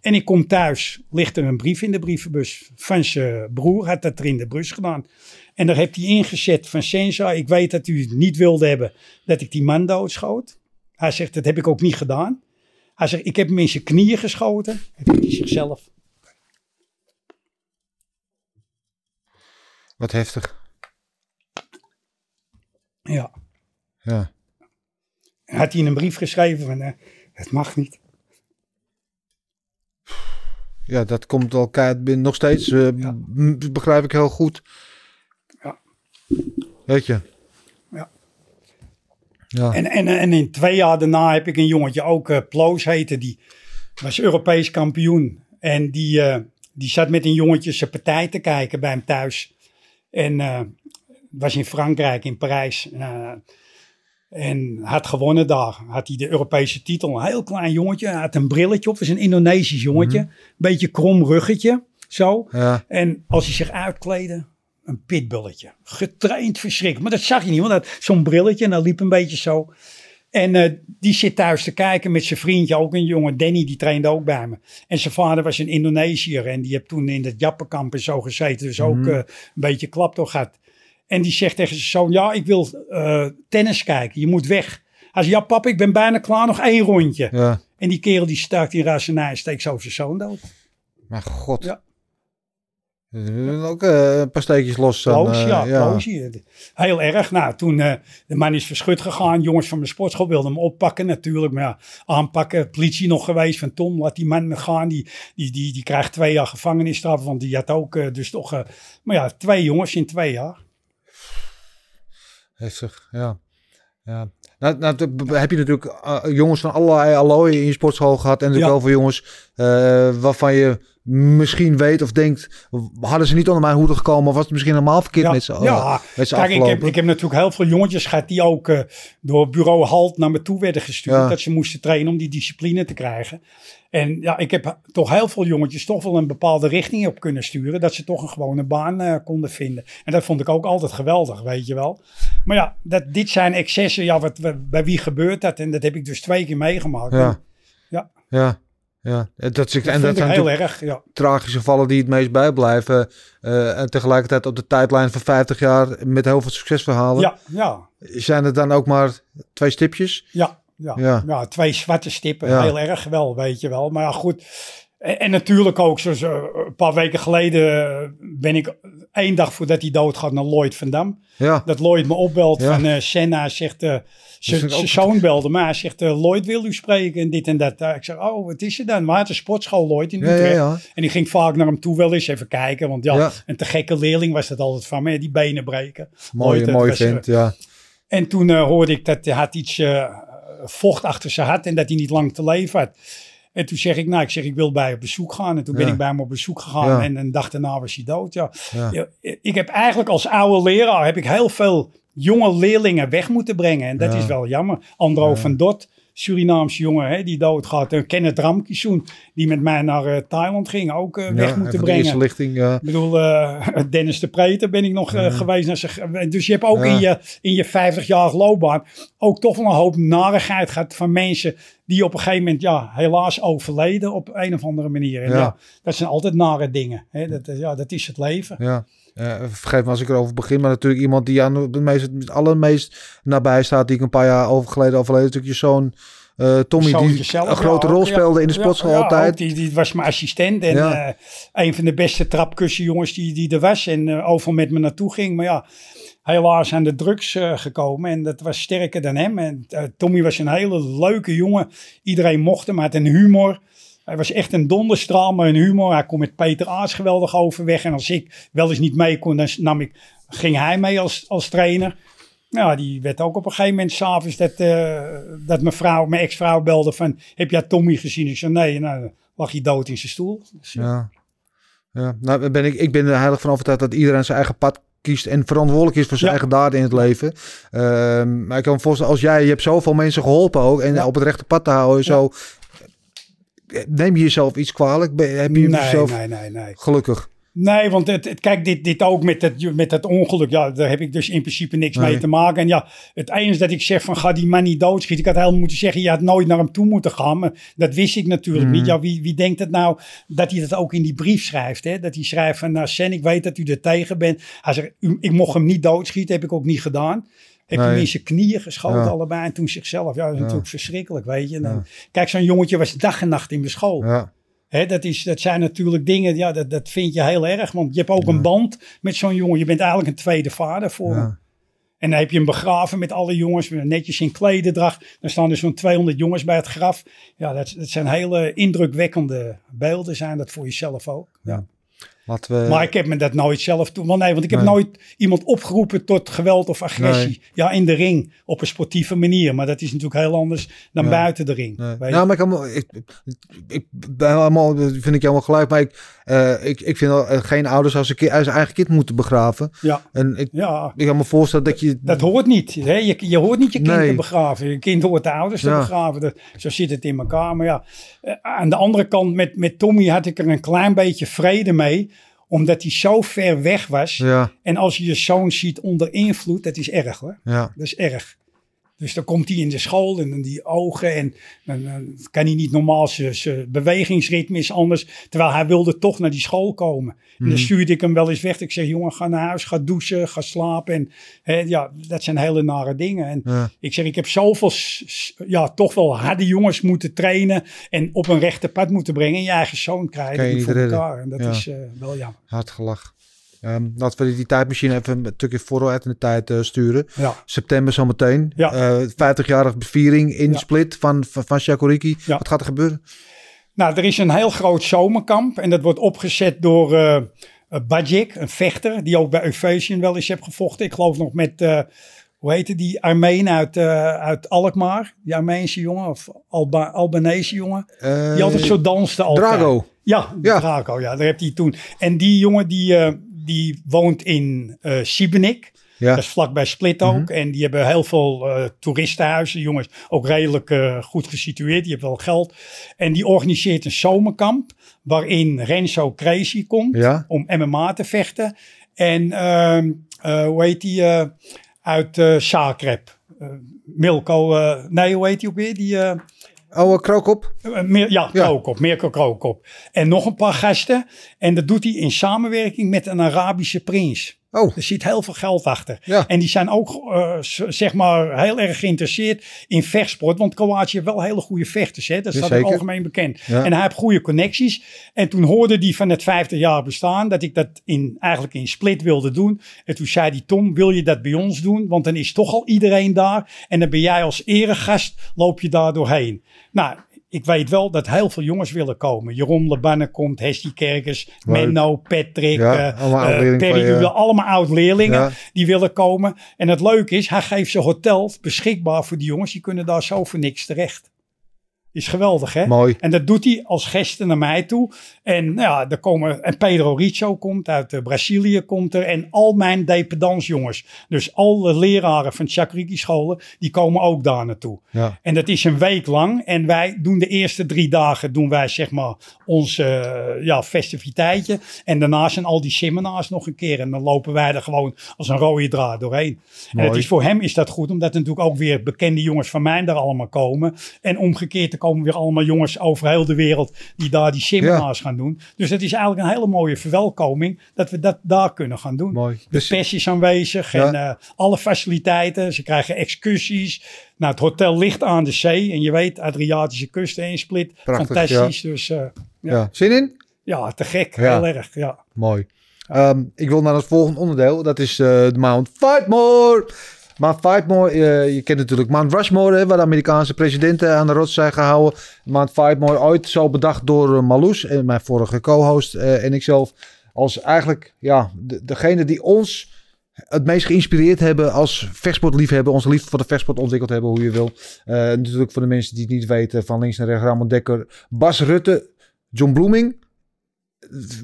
En ik kom thuis, ligt er een brief in de brievenbus van zijn broer, had dat er in de bus gedaan. En daar heeft hij ingezet van Sensa, ik weet dat u het niet wilde hebben dat ik die man doodschoot. Hij zegt, dat heb ik ook niet gedaan. Hij zegt, ik heb hem in zijn knieën geschoten. En hij zichzelf. Wat heftig. Ja. Ja. Had hij in een brief geschreven van, eh, het mag niet. Ja, dat komt wel keihard binnen. Nog steeds, m- begrijp ik heel goed. Ja. Weet je. Ja. Ja. En, en, en in twee jaar daarna heb ik een jongetje, ook eh Ploos heette, die was Europees kampioen. En die, eh, die zat met een jongetje zijn partij te kijken bij hem thuis. En was in Frankrijk, in Parijs. En had gewonnen daar. Had hij de Europese titel. Een heel klein jongetje. Had een brilletje op. was een Indonesisch jongetje. Beetje krom ruggetje. Zo. Ja. En als hij zich uitkleedde, een pitbulletje. Getraind verschrikkelijk. Maar dat zag je niet, want dat zo'n brilletje en dat liep een beetje zo. En eh, die zit thuis te kijken met zijn vriendje, ook een jongen, Danny, die trainde ook bij me. En zijn vader was een Indonesiër en die heeft toen in het Jappenkamp en zo gezeten. Dus ook eh, een beetje klap door gehad. En die zegt tegen zijn zoon, ja, ik wil eh, tennis kijken. Je moet weg. Hij zegt, ja papa, ik ben bijna klaar. Nog één rondje. Ja. En die kerel die stuikt in razernij en steekt zo zijn zoon dood. Maar god. Ja. Eh, Ook eh, een paar steekjes los. dan, Kloos, eh, ja, kloos hier. Heel erg. Nou, toen eh, de man is verschut gegaan. Jongens van mijn sportschool wilden hem oppakken natuurlijk. Maar ja, aanpakken. Politie nog geweest van Tom, laat die man gaan. Die, die, die, die krijgt twee jaar gevangenisstraf. Want die had ook eh, dus toch... eh, maar ja, twee jongens in twee jaar. Heftig, ja. ja. Nou, nou, heb je natuurlijk eh, jongens van allerlei allooien in je sportschool gehad. En natuurlijk Ja. wel jongens eh, waarvan je misschien weet of denkt... hadden ze niet onder mijn hoede gekomen... of was het misschien helemaal verkeerd Ja, met ze, ja. met ze Kijk, ik heb, ik heb natuurlijk heel veel jongetjes gehad die ook eh, door bureau Halt naar me toe werden gestuurd. Dat ze moesten trainen om die discipline te krijgen. En ja, ik heb toch heel veel jongetjes toch wel een bepaalde richting op kunnen sturen. Dat ze toch een gewone baan eh, konden vinden. En dat vond ik ook altijd geweldig, weet je wel. Maar ja, dat, dit zijn excessen. Ja, wat, wat- bij wie gebeurt dat? En dat heb ik dus twee keer meegemaakt. Ja. En Ja, ja. Dat, is, Dat en dat zijn heel erg, ja. tragische vallen die het meest bijblijven. eh, en tegelijkertijd op de tijdlijn van 50 jaar met heel veel succesverhalen. Ja, ja, Zijn het dan ook maar twee stipjes? Ja, ja, Ja. ja. twee zwarte stippen. Ja. Heel erg wel, weet je wel. Maar ja, goed. En, en natuurlijk ook, zoals eh, een paar weken geleden eh, ben ik één dag voordat hij doodgaat naar Lloyd van Dam. Ja, Dat Lloyd me opbelt van eh Senna, zegt, ik zijn ook- zoon belde me. Hij zegt, Lloyd wil u spreken en dit en dat. Ik zeg, oh, wat is er dan? Maar het is sportschool Lloyd in. Utrecht. En ik ging vaak naar hem toe wel eens even kijken. Want ja, een te gekke leerling was dat altijd van me. Die benen breken. Lloyd, was, eh, vent, ja. en toen hoorde ik dat hij had iets vocht achter zijn hart en dat hij niet lang te leven had. En toen zeg ik, nou, ik zeg, ik wil bij hem op bezoek gaan. En toen ben Ja. ik bij hem op bezoek gegaan Ja. en een dag daarna was hij dood. Ja. Ja. Ik heb eigenlijk als oude leraar heb ik heel veel jonge leerlingen weg moeten brengen. En dat is wel jammer. Andro van Dot, Surinaamse jongen hè, die doodgaat. En Kenneth Ramkissoen, die met mij naar eh, Thailand ging, ook eh, weg moeten brengen. eerste lichting. Ik bedoel, eh, Dennis de Preter ben ik nog geweest. Naar zijn, dus je hebt ook Ja. in je, in je 50-jarige loopbaan ook toch wel een hoop narigheid gehad van mensen die op een gegeven moment ja, helaas overleden op een of andere manier. En ja. dat zijn altijd nare dingen. Hè? Dat, ja, dat is het leven. Ja. Eh, vergeet me als ik erover begin, maar natuurlijk iemand die aan de meest, het allermeest nabij staat, die ik een paar jaar over geleden overleden, natuurlijk je zoon eh, Tommy, Zoontje die zelf, een grote ja, rol ja. speelde in de sportschool ja, altijd. die, die was mijn assistent en eh, een van de beste trapkussenjongens die, die er was. En eh, overal met me naartoe ging. Maar ja, helaas aan de drugs gekomen. En dat was sterker dan hem. En Tommy was een hele leuke jongen. Iedereen mocht hem, had een humor. Hij was echt een donderstraal, maar een humor. Hij kon met Peter Aars geweldig overweg. En als ik wel eens niet mee kon, dan nam ik, ging hij mee als, als trainer. Nou, die werd ook op een gegeven moment s'avonds dat, eh dat mijn vrouw, mijn ex-vrouw belde van, heb jij Tommy gezien? Ik zei, nee, nou, lag hij dood in zijn stoel. Dus, eh, Ja. Ja, nou ben ik, ik ben er heilig van overtuigd dat iedereen zijn eigen pad kiest en verantwoordelijk is voor zijn Ja. eigen daden in het leven. Ehm, maar ik kan me voorstellen, als jij, je hebt zoveel mensen geholpen ook en Ja. op het rechte pad te houden, zo, neem je jezelf iets kwalijk? Ben, heb je nee, jezelf nee, nee, nee. gelukkig? Nee, want het, het- kijk, dit, dit ook met dat, met dat ongeluk, ja, daar heb ik dus in principe niks Nee. mee te maken. En ja, het enige dat ik zeg van ga die man niet doodschieten. Ik had helemaal moeten zeggen, je had nooit naar hem toe moeten gaan. Maar dat wist ik natuurlijk niet. Ja, wie, wie denkt het nou dat hij dat ook in die brief schrijft? Hè? Dat hij schrijft van, nou Sen, ik weet dat u er tegen bent. Hij zegt, ik mocht hem niet doodschieten, heb ik ook niet gedaan. Heb Nee. hem in zijn knieën geschoten Ja. allebei en toen zichzelf. Ja, dat is natuurlijk verschrikkelijk, weet je. En dan- Ja. Kijk, zo'n jongetje was dag en nacht in de school. Ja. Hè, dat, is, dat zijn natuurlijk dingen, ja, dat, dat vind je heel erg. Want je hebt ook een band met zo'n jongen. Je bent eigenlijk een tweede vader voor hem. En dan heb je hem begraven met alle jongens, netjes in klederdracht. Dan staan er zo'n 200 jongens bij het graf. Ja, dat, dat zijn hele indrukwekkende beelden, zijn dat voor jezelf ook. Ja. Laten we, Maar ik heb me dat nooit zelf toe. Want nee, want ik heb Nee. nooit iemand opgeroepen tot geweld of agressie. Ja, in de ring. Op een sportieve manier. Maar dat is natuurlijk heel anders dan buiten de ring. Nou, maar ik, ik, ik ben helemaal, dat vind ik helemaal gelijk. Maar ik, eh, ik, ik vind wel, eh, geen ouders als een als eigen kind moeten begraven. ja, En ik, ja. ik kan me voorstellen dat je... Dat hoort niet. Hè? Je, je hoort niet je kind Nee. te begraven. Je kind hoort de ouders te begraven. Dat, zo zit het in elkaar. Maar ja, eh, aan de andere kant, met, met Tommy had ik er een klein beetje vrede mee. Omdat hij zo ver weg was. Ja, En als je je zoon ziet onder invloed, dat is erg hoor. ja, Dat is erg. Dus dan komt hij in de school en dan die ogen en dan, dan kan hij niet normaal, zijn- bewegingsritme is anders. Terwijl hij wilde toch naar die school komen. En Mhm. dan stuurde ik hem wel eens weg. Ik zeg, jongen, ga naar huis, ga douchen, ga slapen. En hè, ja, dat zijn hele nare dingen. En Ja. ik zeg, ik heb zoveel, ja, toch wel harde jongens moeten trainen en op een rechte pad moeten brengen. En je eigen zoon krijgen voor redden. elkaar. En dat Ja. is eh, wel jammer. Hard gelach. Ehm, laten we die tijdmachine even een stukje vooruit in de tijd eh, sturen. Ja. September zometeen. Ja. Eh 50-jarige viering in Ja. Split van, van, van Shakuriki. Ja. Wat gaat er gebeuren? Nou, er is een heel groot zomerkamp en dat wordt opgezet door eh, Bajik, een vechter, die ook bij Euphasian wel eens heeft gevochten. Ik geloof nog met, hoe heette die Armeen uit, uit Alkmaar, die Armeense jongen of Alba Albanese jongen, die altijd zo danste altijd. Drago. Ja. Drago, ja, daar heeft hij toen. En die jongen die, die woont in eh Siebenik. Ja. Dat is vlakbij Split ook. En die hebben heel veel eh, toeristenhuizen. Jongens, ook redelijk eh, goed gesitueerd. Die hebben wel geld. En die organiseert een zomerkamp. Waarin Renzo Crazy komt. Ja. Om MMA te vechten. En ehm, eh, hoe heet die? uit eh Zagreb. Milko. nee, hoe heet die ook weer? Die... Oh, Krookop. eh, meer, ja, Ja. Krookop, Mirko Krookop. En nog een paar gasten. En dat doet hij in samenwerking met een Arabische prins. Oh, Er zit heel veel geld achter. Ja. En die zijn ook eh, zeg maar heel erg geïnteresseerd in vechtsport. Want Kroatië heeft wel hele goede vechters. Hè? Dat staat ook Jazeker. algemeen bekend. Ja. En hij heeft goede connecties. En toen hoorde hij van het 50 jaar bestaan dat ik dat in, eigenlijk in Split wilde doen. En toen zei hij, Tom, wil je dat bij ons doen? Want dan is toch al iedereen daar. En dan ben jij als eregast, loop je daar doorheen. Nou, ik weet wel dat heel veel jongens willen komen. Jeroen Lebanne komt, Hestie Kerkers. Menno, Patrick, Ja, eh, allemaal eh, oud-leerlingen Perry van Uwe, allemaal oud-leerlingen Ja. die willen komen. En het leuke is, hij geeft zijn hotel beschikbaar voor die jongens. Die kunnen daar zo voor niks terecht. Is geweldig, hè? Mooi. En dat doet hij als gesten naar mij toe. En nou ja, er komen, en Pedro Richo komt uit eh, Brazilië, komt er. En al mijn dependansjongens. Dus alle leraren van Chakriki scholen, die komen ook daar naartoe. Ja. En dat is een week lang. En wij doen de eerste drie dagen, doen wij zeg maar ons eh, ja, festiviteitje. En daarna zijn al die seminars nog een keer. En dan lopen wij er gewoon als een rode draad doorheen. En Mooi. het is voor hem is dat goed, omdat er natuurlijk ook weer bekende jongens van mij daar allemaal komen. En omgekeerd, er komen weer allemaal jongens over heel de wereld die daar die seminars gaan doen. Dus het is eigenlijk een hele mooie verwelkoming dat we dat daar kunnen gaan doen. Mooi. De Dus- pers is aanwezig Ja. en eh, alle faciliteiten. Ze krijgen excursies. Nou, het hotel ligt aan de zee. En je weet, Adriatische kust en Split. Prachtig, Fantastisch. Dus eh, ja. Zin in? ja, te gek. Heel erg, ja. Mooi. Ehm, ik wil naar het volgende onderdeel. Dat is eh, de Mount Fightmore. Mount Fightmore, eh, je kent natuurlijk Mount Rushmore, waar de Amerikaanse presidenten aan de rots zijn gehouden. Mount Fightmore, ooit zo bedacht door uh, Marloes, en mijn vorige co-host eh, en ikzelf. Als eigenlijk ja, de, degene die ons het meest geïnspireerd hebben als vechtsportliefhebber. Onze liefde voor de vechtsport ontwikkeld hebben, hoe je wil. Eh, natuurlijk voor de mensen die het niet weten, van links naar rechts. Ramon Dekker, Bas Rutte, John Bloeming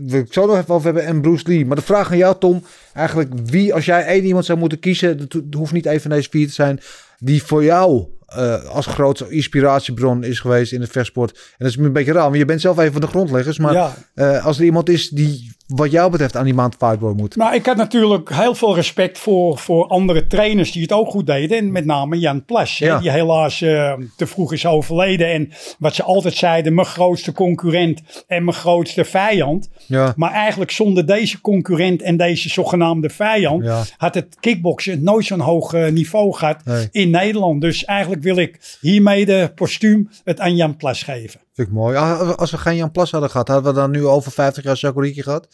ik zo nog even over hebben. En Bruce Lee. Maar de vraag aan jou, Tom. Eigenlijk wie, als jij één iemand zou moeten kiezen. Dat ho- hoeft niet een van deze vier te zijn. Die voor jou eh, als grootste inspiratiebron is geweest in het vechtsport. En dat is een beetje raar. Want je bent zelf een van de grondleggers. Maar ja. eh, als er iemand is die wat jou betreft aan die maand Fightboy moet. Nou, ik had natuurlijk heel veel respect voor, voor andere trainers die het ook goed deden. En met name Jan Plas, Ja. die helaas eh, te vroeg is overleden. En wat ze altijd zeiden, mijn grootste concurrent en mijn grootste vijand. Ja. Maar eigenlijk zonder deze concurrent en deze zogenaamde vijand... Ja. had het kickboksen nooit zo'n hoog niveau gehad Nee. in Nederland. Dus eigenlijk wil ik hiermee de postuum het aan Jan Plas geven. Vind ik mooi. Ah, Als we geen Jan Plas hadden gehad, hadden we dan nu over 50 jaar Shakuriki gehad?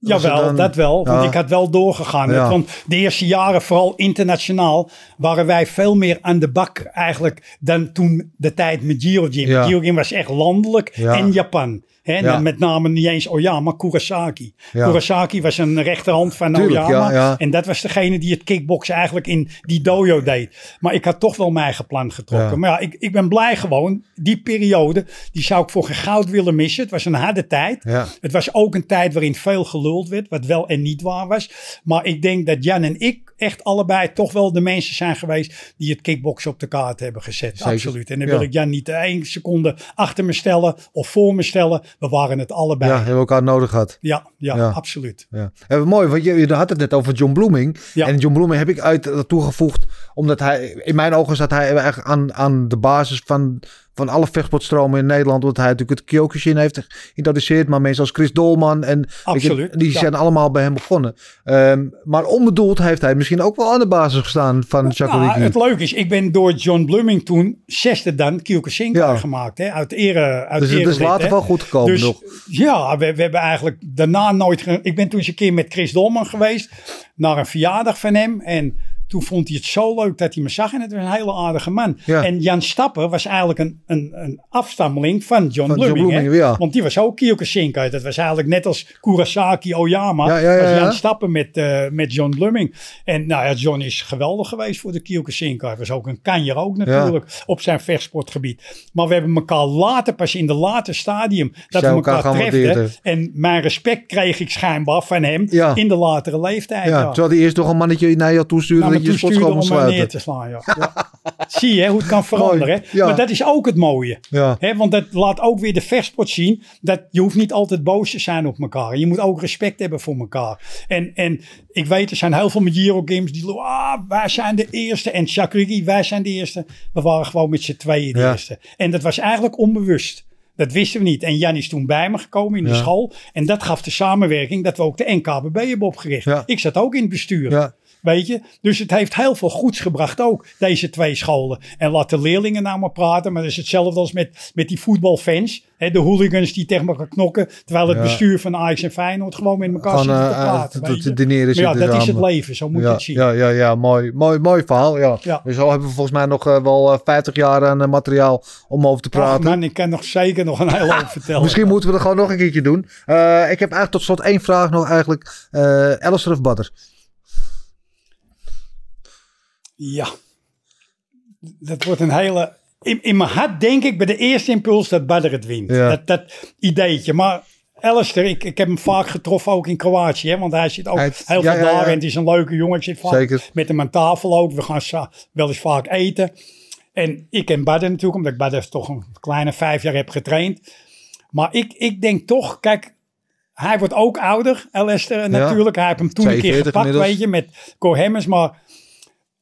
Jawel, dan- dat wel. Want Ja. ik had wel doorgegaan. Ja. Want de eerste jaren, vooral internationaal, waren wij veel meer aan de bak eigenlijk dan toen de tijd met. Ja. Gyojin was echt landelijk en Japan. Hè, Ja. dan met name niet eens Oyama, Kurosaki. Ja. Kurosaki was een rechterhand van Tuurlijk, Oyama. ja. En dat was degene die het kickboksen eigenlijk in die dojo deed. Maar ik had toch wel mijn eigen plan getrokken. Maar ja, ik, ik ben blij gewoon. Die periode, die zou ik voor geen goud willen missen. Het was een harde tijd. Het was ook een tijd waarin veel geluld werd, wat wel en niet waar was. Maar ik denk dat Jan en ik echt allebei toch wel de mensen zijn geweest die het kickboksen op de kaart hebben gezet. Zeker. Absoluut. En dan wil ik Jan niet één seconde achter me stellen of voor me stellen. We waren het allebei. Ja, hebben we elkaar nodig gehad. ja, Ja. absoluut. Ja. En mooi, want je, je had het net over John Bloeming. Ja. En John Bloeming heb ik uit toegevoegd, omdat hij, in mijn ogen zat hij eigenlijk aan, aan de basis van, van alle vechtsportstromen in Nederland. Omdat hij natuurlijk het Kyokushin heeft geïntroduceerd. Maar mensen als Chris Dolman en je, Absoluut, die ja. zijn allemaal bij hem begonnen. Ehm, maar onbedoeld heeft hij misschien ook wel aan de basis gestaan van Shakuriki. Nou, het leuke is, ik ben door John Blooming toen zesde dan Kyokushinkai Ja. gemaakt. Hè, uit ere uit dus het is later hè. wel goed gekomen Dus nog. ja, we, we hebben eigenlijk daarna nooit... ge- Ik ben toen eens een keer met Chris Dolman geweest naar een verjaardag van hem. En toen vond hij het zo leuk dat hij me zag. En het was een hele aardige man. Ja. En Jan Stappen was eigenlijk een, een, een afstammeling van John Van John Blooming. hè. Blooming, ja. Want die was ook Kyokushinkai. Dat was eigenlijk net als Kurosaki Oyama. Ja, ja, was Jan ja. Stappen met, eh, met John Blooming. En nou ja, John is geweldig geweest voor de Kyokushinkai. Hij was ook een kanjer ook natuurlijk op zijn vechtsportgebied. Maar we hebben elkaar later, pas in de late stadium, dat we elkaar elkaar treften. En mijn respect kreeg ik schijnbaar van hem in de latere leeftijd. Ja, Ja. terwijl hij eerst nog een mannetje naar jou toestuurde Naar je de toestuurde sportschool om mij neer sluiten. te slaan. Ja. Ja. Zie je hoe het kan veranderen. ja. Maar dat is ook het mooie. Ja. Hè, want dat laat ook weer de vechtsport zien. Dat je hoeft niet altijd boos te zijn op elkaar. Je moet ook respect hebben voor elkaar. En, en ik weet, er zijn heel veel Majiro games die. Ah, wij zijn de eerste. En Shakurigi, wij zijn de eerste. We waren gewoon met z'n tweeën de eerste. En dat was eigenlijk onbewust. Dat wisten we niet. En Jan is toen bij me gekomen in de Ja. school. En dat gaf de samenwerking dat we ook de NKBB hebben opgericht. Ja. Ik zat ook in het bestuur. Ja. Weet je? Dus het heeft heel veel goeds gebracht ook, deze twee scholen. En laat de leerlingen nou maar praten. Maar dat is hetzelfde als met, met die voetbalfans. Hè, de hooligans die tegen elkaar knokken. Terwijl het Ja. bestuur van Ajax en Feyenoord gewoon met elkaar zitten te eh, praten. eh, weet te je. dineren Maar ja, zitten dat is het samen. leven. Zo moet je het zien. ja, ja, ja, mooi, mooi, mooi verhaal. Ja. Ja. Dus zo hebben we volgens mij nog eh, wel eh, 50 jaar aan eh, materiaal om over te praten. man, ik kan nog zeker nog een hele hoop vertellen. Misschien moeten we er gewoon nog een keertje doen. Eh, ik heb eigenlijk tot slot één vraag nog eigenlijk. Eh Alistair of Butter? Ja. Dat wordt een hele... In, in mijn hart denk ik bij de eerste impuls dat Badr het wint. Ja. Dat, dat ideetje. Maar Alistair, ik, ik heb hem vaak getroffen ook in Kroatië. Hè, want hij zit ook Hij- heel ja, veel daar. En het is een leuke jongen. Ik zit vaak Zeker. met hem aan tafel ook. We gaan wel eens vaak eten. En ik ken Badr natuurlijk. Omdat ik Badr toch een kleine vijf jaar heb getraind. Maar ik, ik denk toch... Kijk, hij wordt ook ouder, Alistair natuurlijk. Hij heeft hem toen een keer 42 gepakt, inmiddels. weet je, met Cor Hemmers. Maar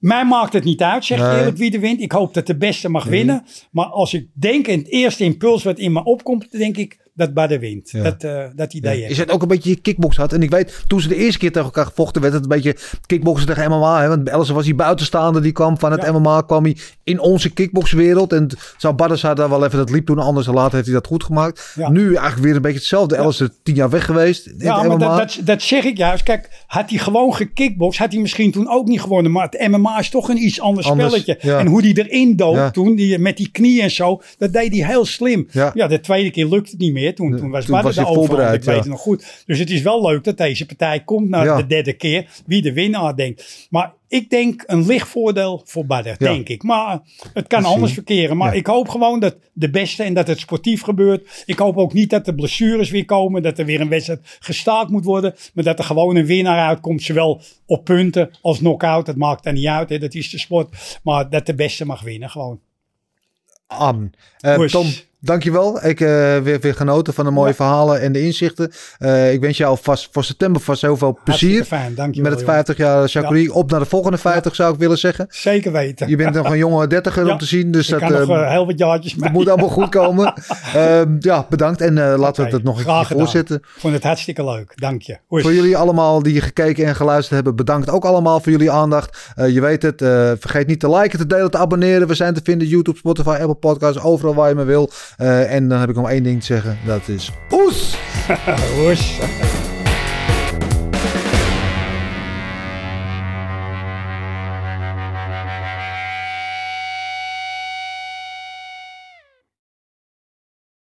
mij maakt het niet uit, zeg ik Nee. eerlijk, wie er wint. Ik hoop dat de beste mag winnen. Maar als ik denk, en het eerste impuls wat in me opkomt, dan denk ik dat Badder wint. Ja. Dat, eh, dat idee heb Is het ook een beetje je kickbox had? En ik weet, toen ze de eerste keer tegen elkaar gevochten, werd het een beetje kickboksen tegen MMA. Hè? Want Alistair was die buitenstaande, die kwam van het Ja. MMA, kwam hij in onze kickboxwereld. En zou Badr daar wel even, dat liep toen anders, en later heeft hij dat goed gemaakt. Ja. Nu eigenlijk weer een beetje hetzelfde. Alistair tien jaar weg geweest Ja, het maar MMA. dat, dat, dat zeg ik juist. Kijk, had hij gewoon gekickboxd, had hij misschien toen ook niet gewonnen. Maar het MMA is toch een iets ander Anders, spelletje. ja. En hoe die erin dook Ja. toen, die, met die knie en zo, dat deed hij heel slim. Ja. Ja, de tweede keer lukte het niet meer. Toen, toen was Toen Badder was hij de overhand. Ik weet het nog goed. Dus het is wel leuk dat deze partij komt naar Ja. de derde keer. Wie de winnaar denkt. Maar ik denk een licht voordeel voor Badder, Ja. denk ik. Maar het kan anders verkeren. Maar Ja. ik hoop gewoon dat de beste en dat het sportief gebeurt. Ik hoop ook niet dat de blessures weer komen. Dat er weer een wedstrijd gestaakt moet worden. Maar dat er gewoon een winnaar uitkomt. Zowel op punten als knock-out. Dat maakt dan niet uit. Hè. Dat is de sport. Maar dat de beste mag winnen gewoon. Amen. Eh. Tom, dankjewel. Ik heb weer, weer genoten van de mooie Ja. verhalen en de inzichten. Eh, ik wens jou vast voor september vast heel veel plezier. Fijn. Dankjewel. Met het jongen. 50 jaar Jacqueline. Op naar de volgende 50 zou ik willen zeggen. Zeker weten. Je bent nog een jonge dertiger om te zien. Dus ik dat, kan nog eh, eh, heel wat jaartjes mee. dat moet allemaal goed komen. Ehm, ja, bedankt. En eh, laten we het nog een graag keer voorzetten. Ik vond het hartstikke leuk. Dank je. Voor jullie allemaal die gekeken en geluisterd hebben, bedankt ook allemaal voor jullie aandacht. Eh, je weet het, eh, vergeet niet te liken, te delen, te abonneren. We zijn te vinden YouTube, Spotify, Apple Podcasts, overal waar je maar wil. Eh, en dan heb ik nog één ding te zeggen, dat is oes! Hoi.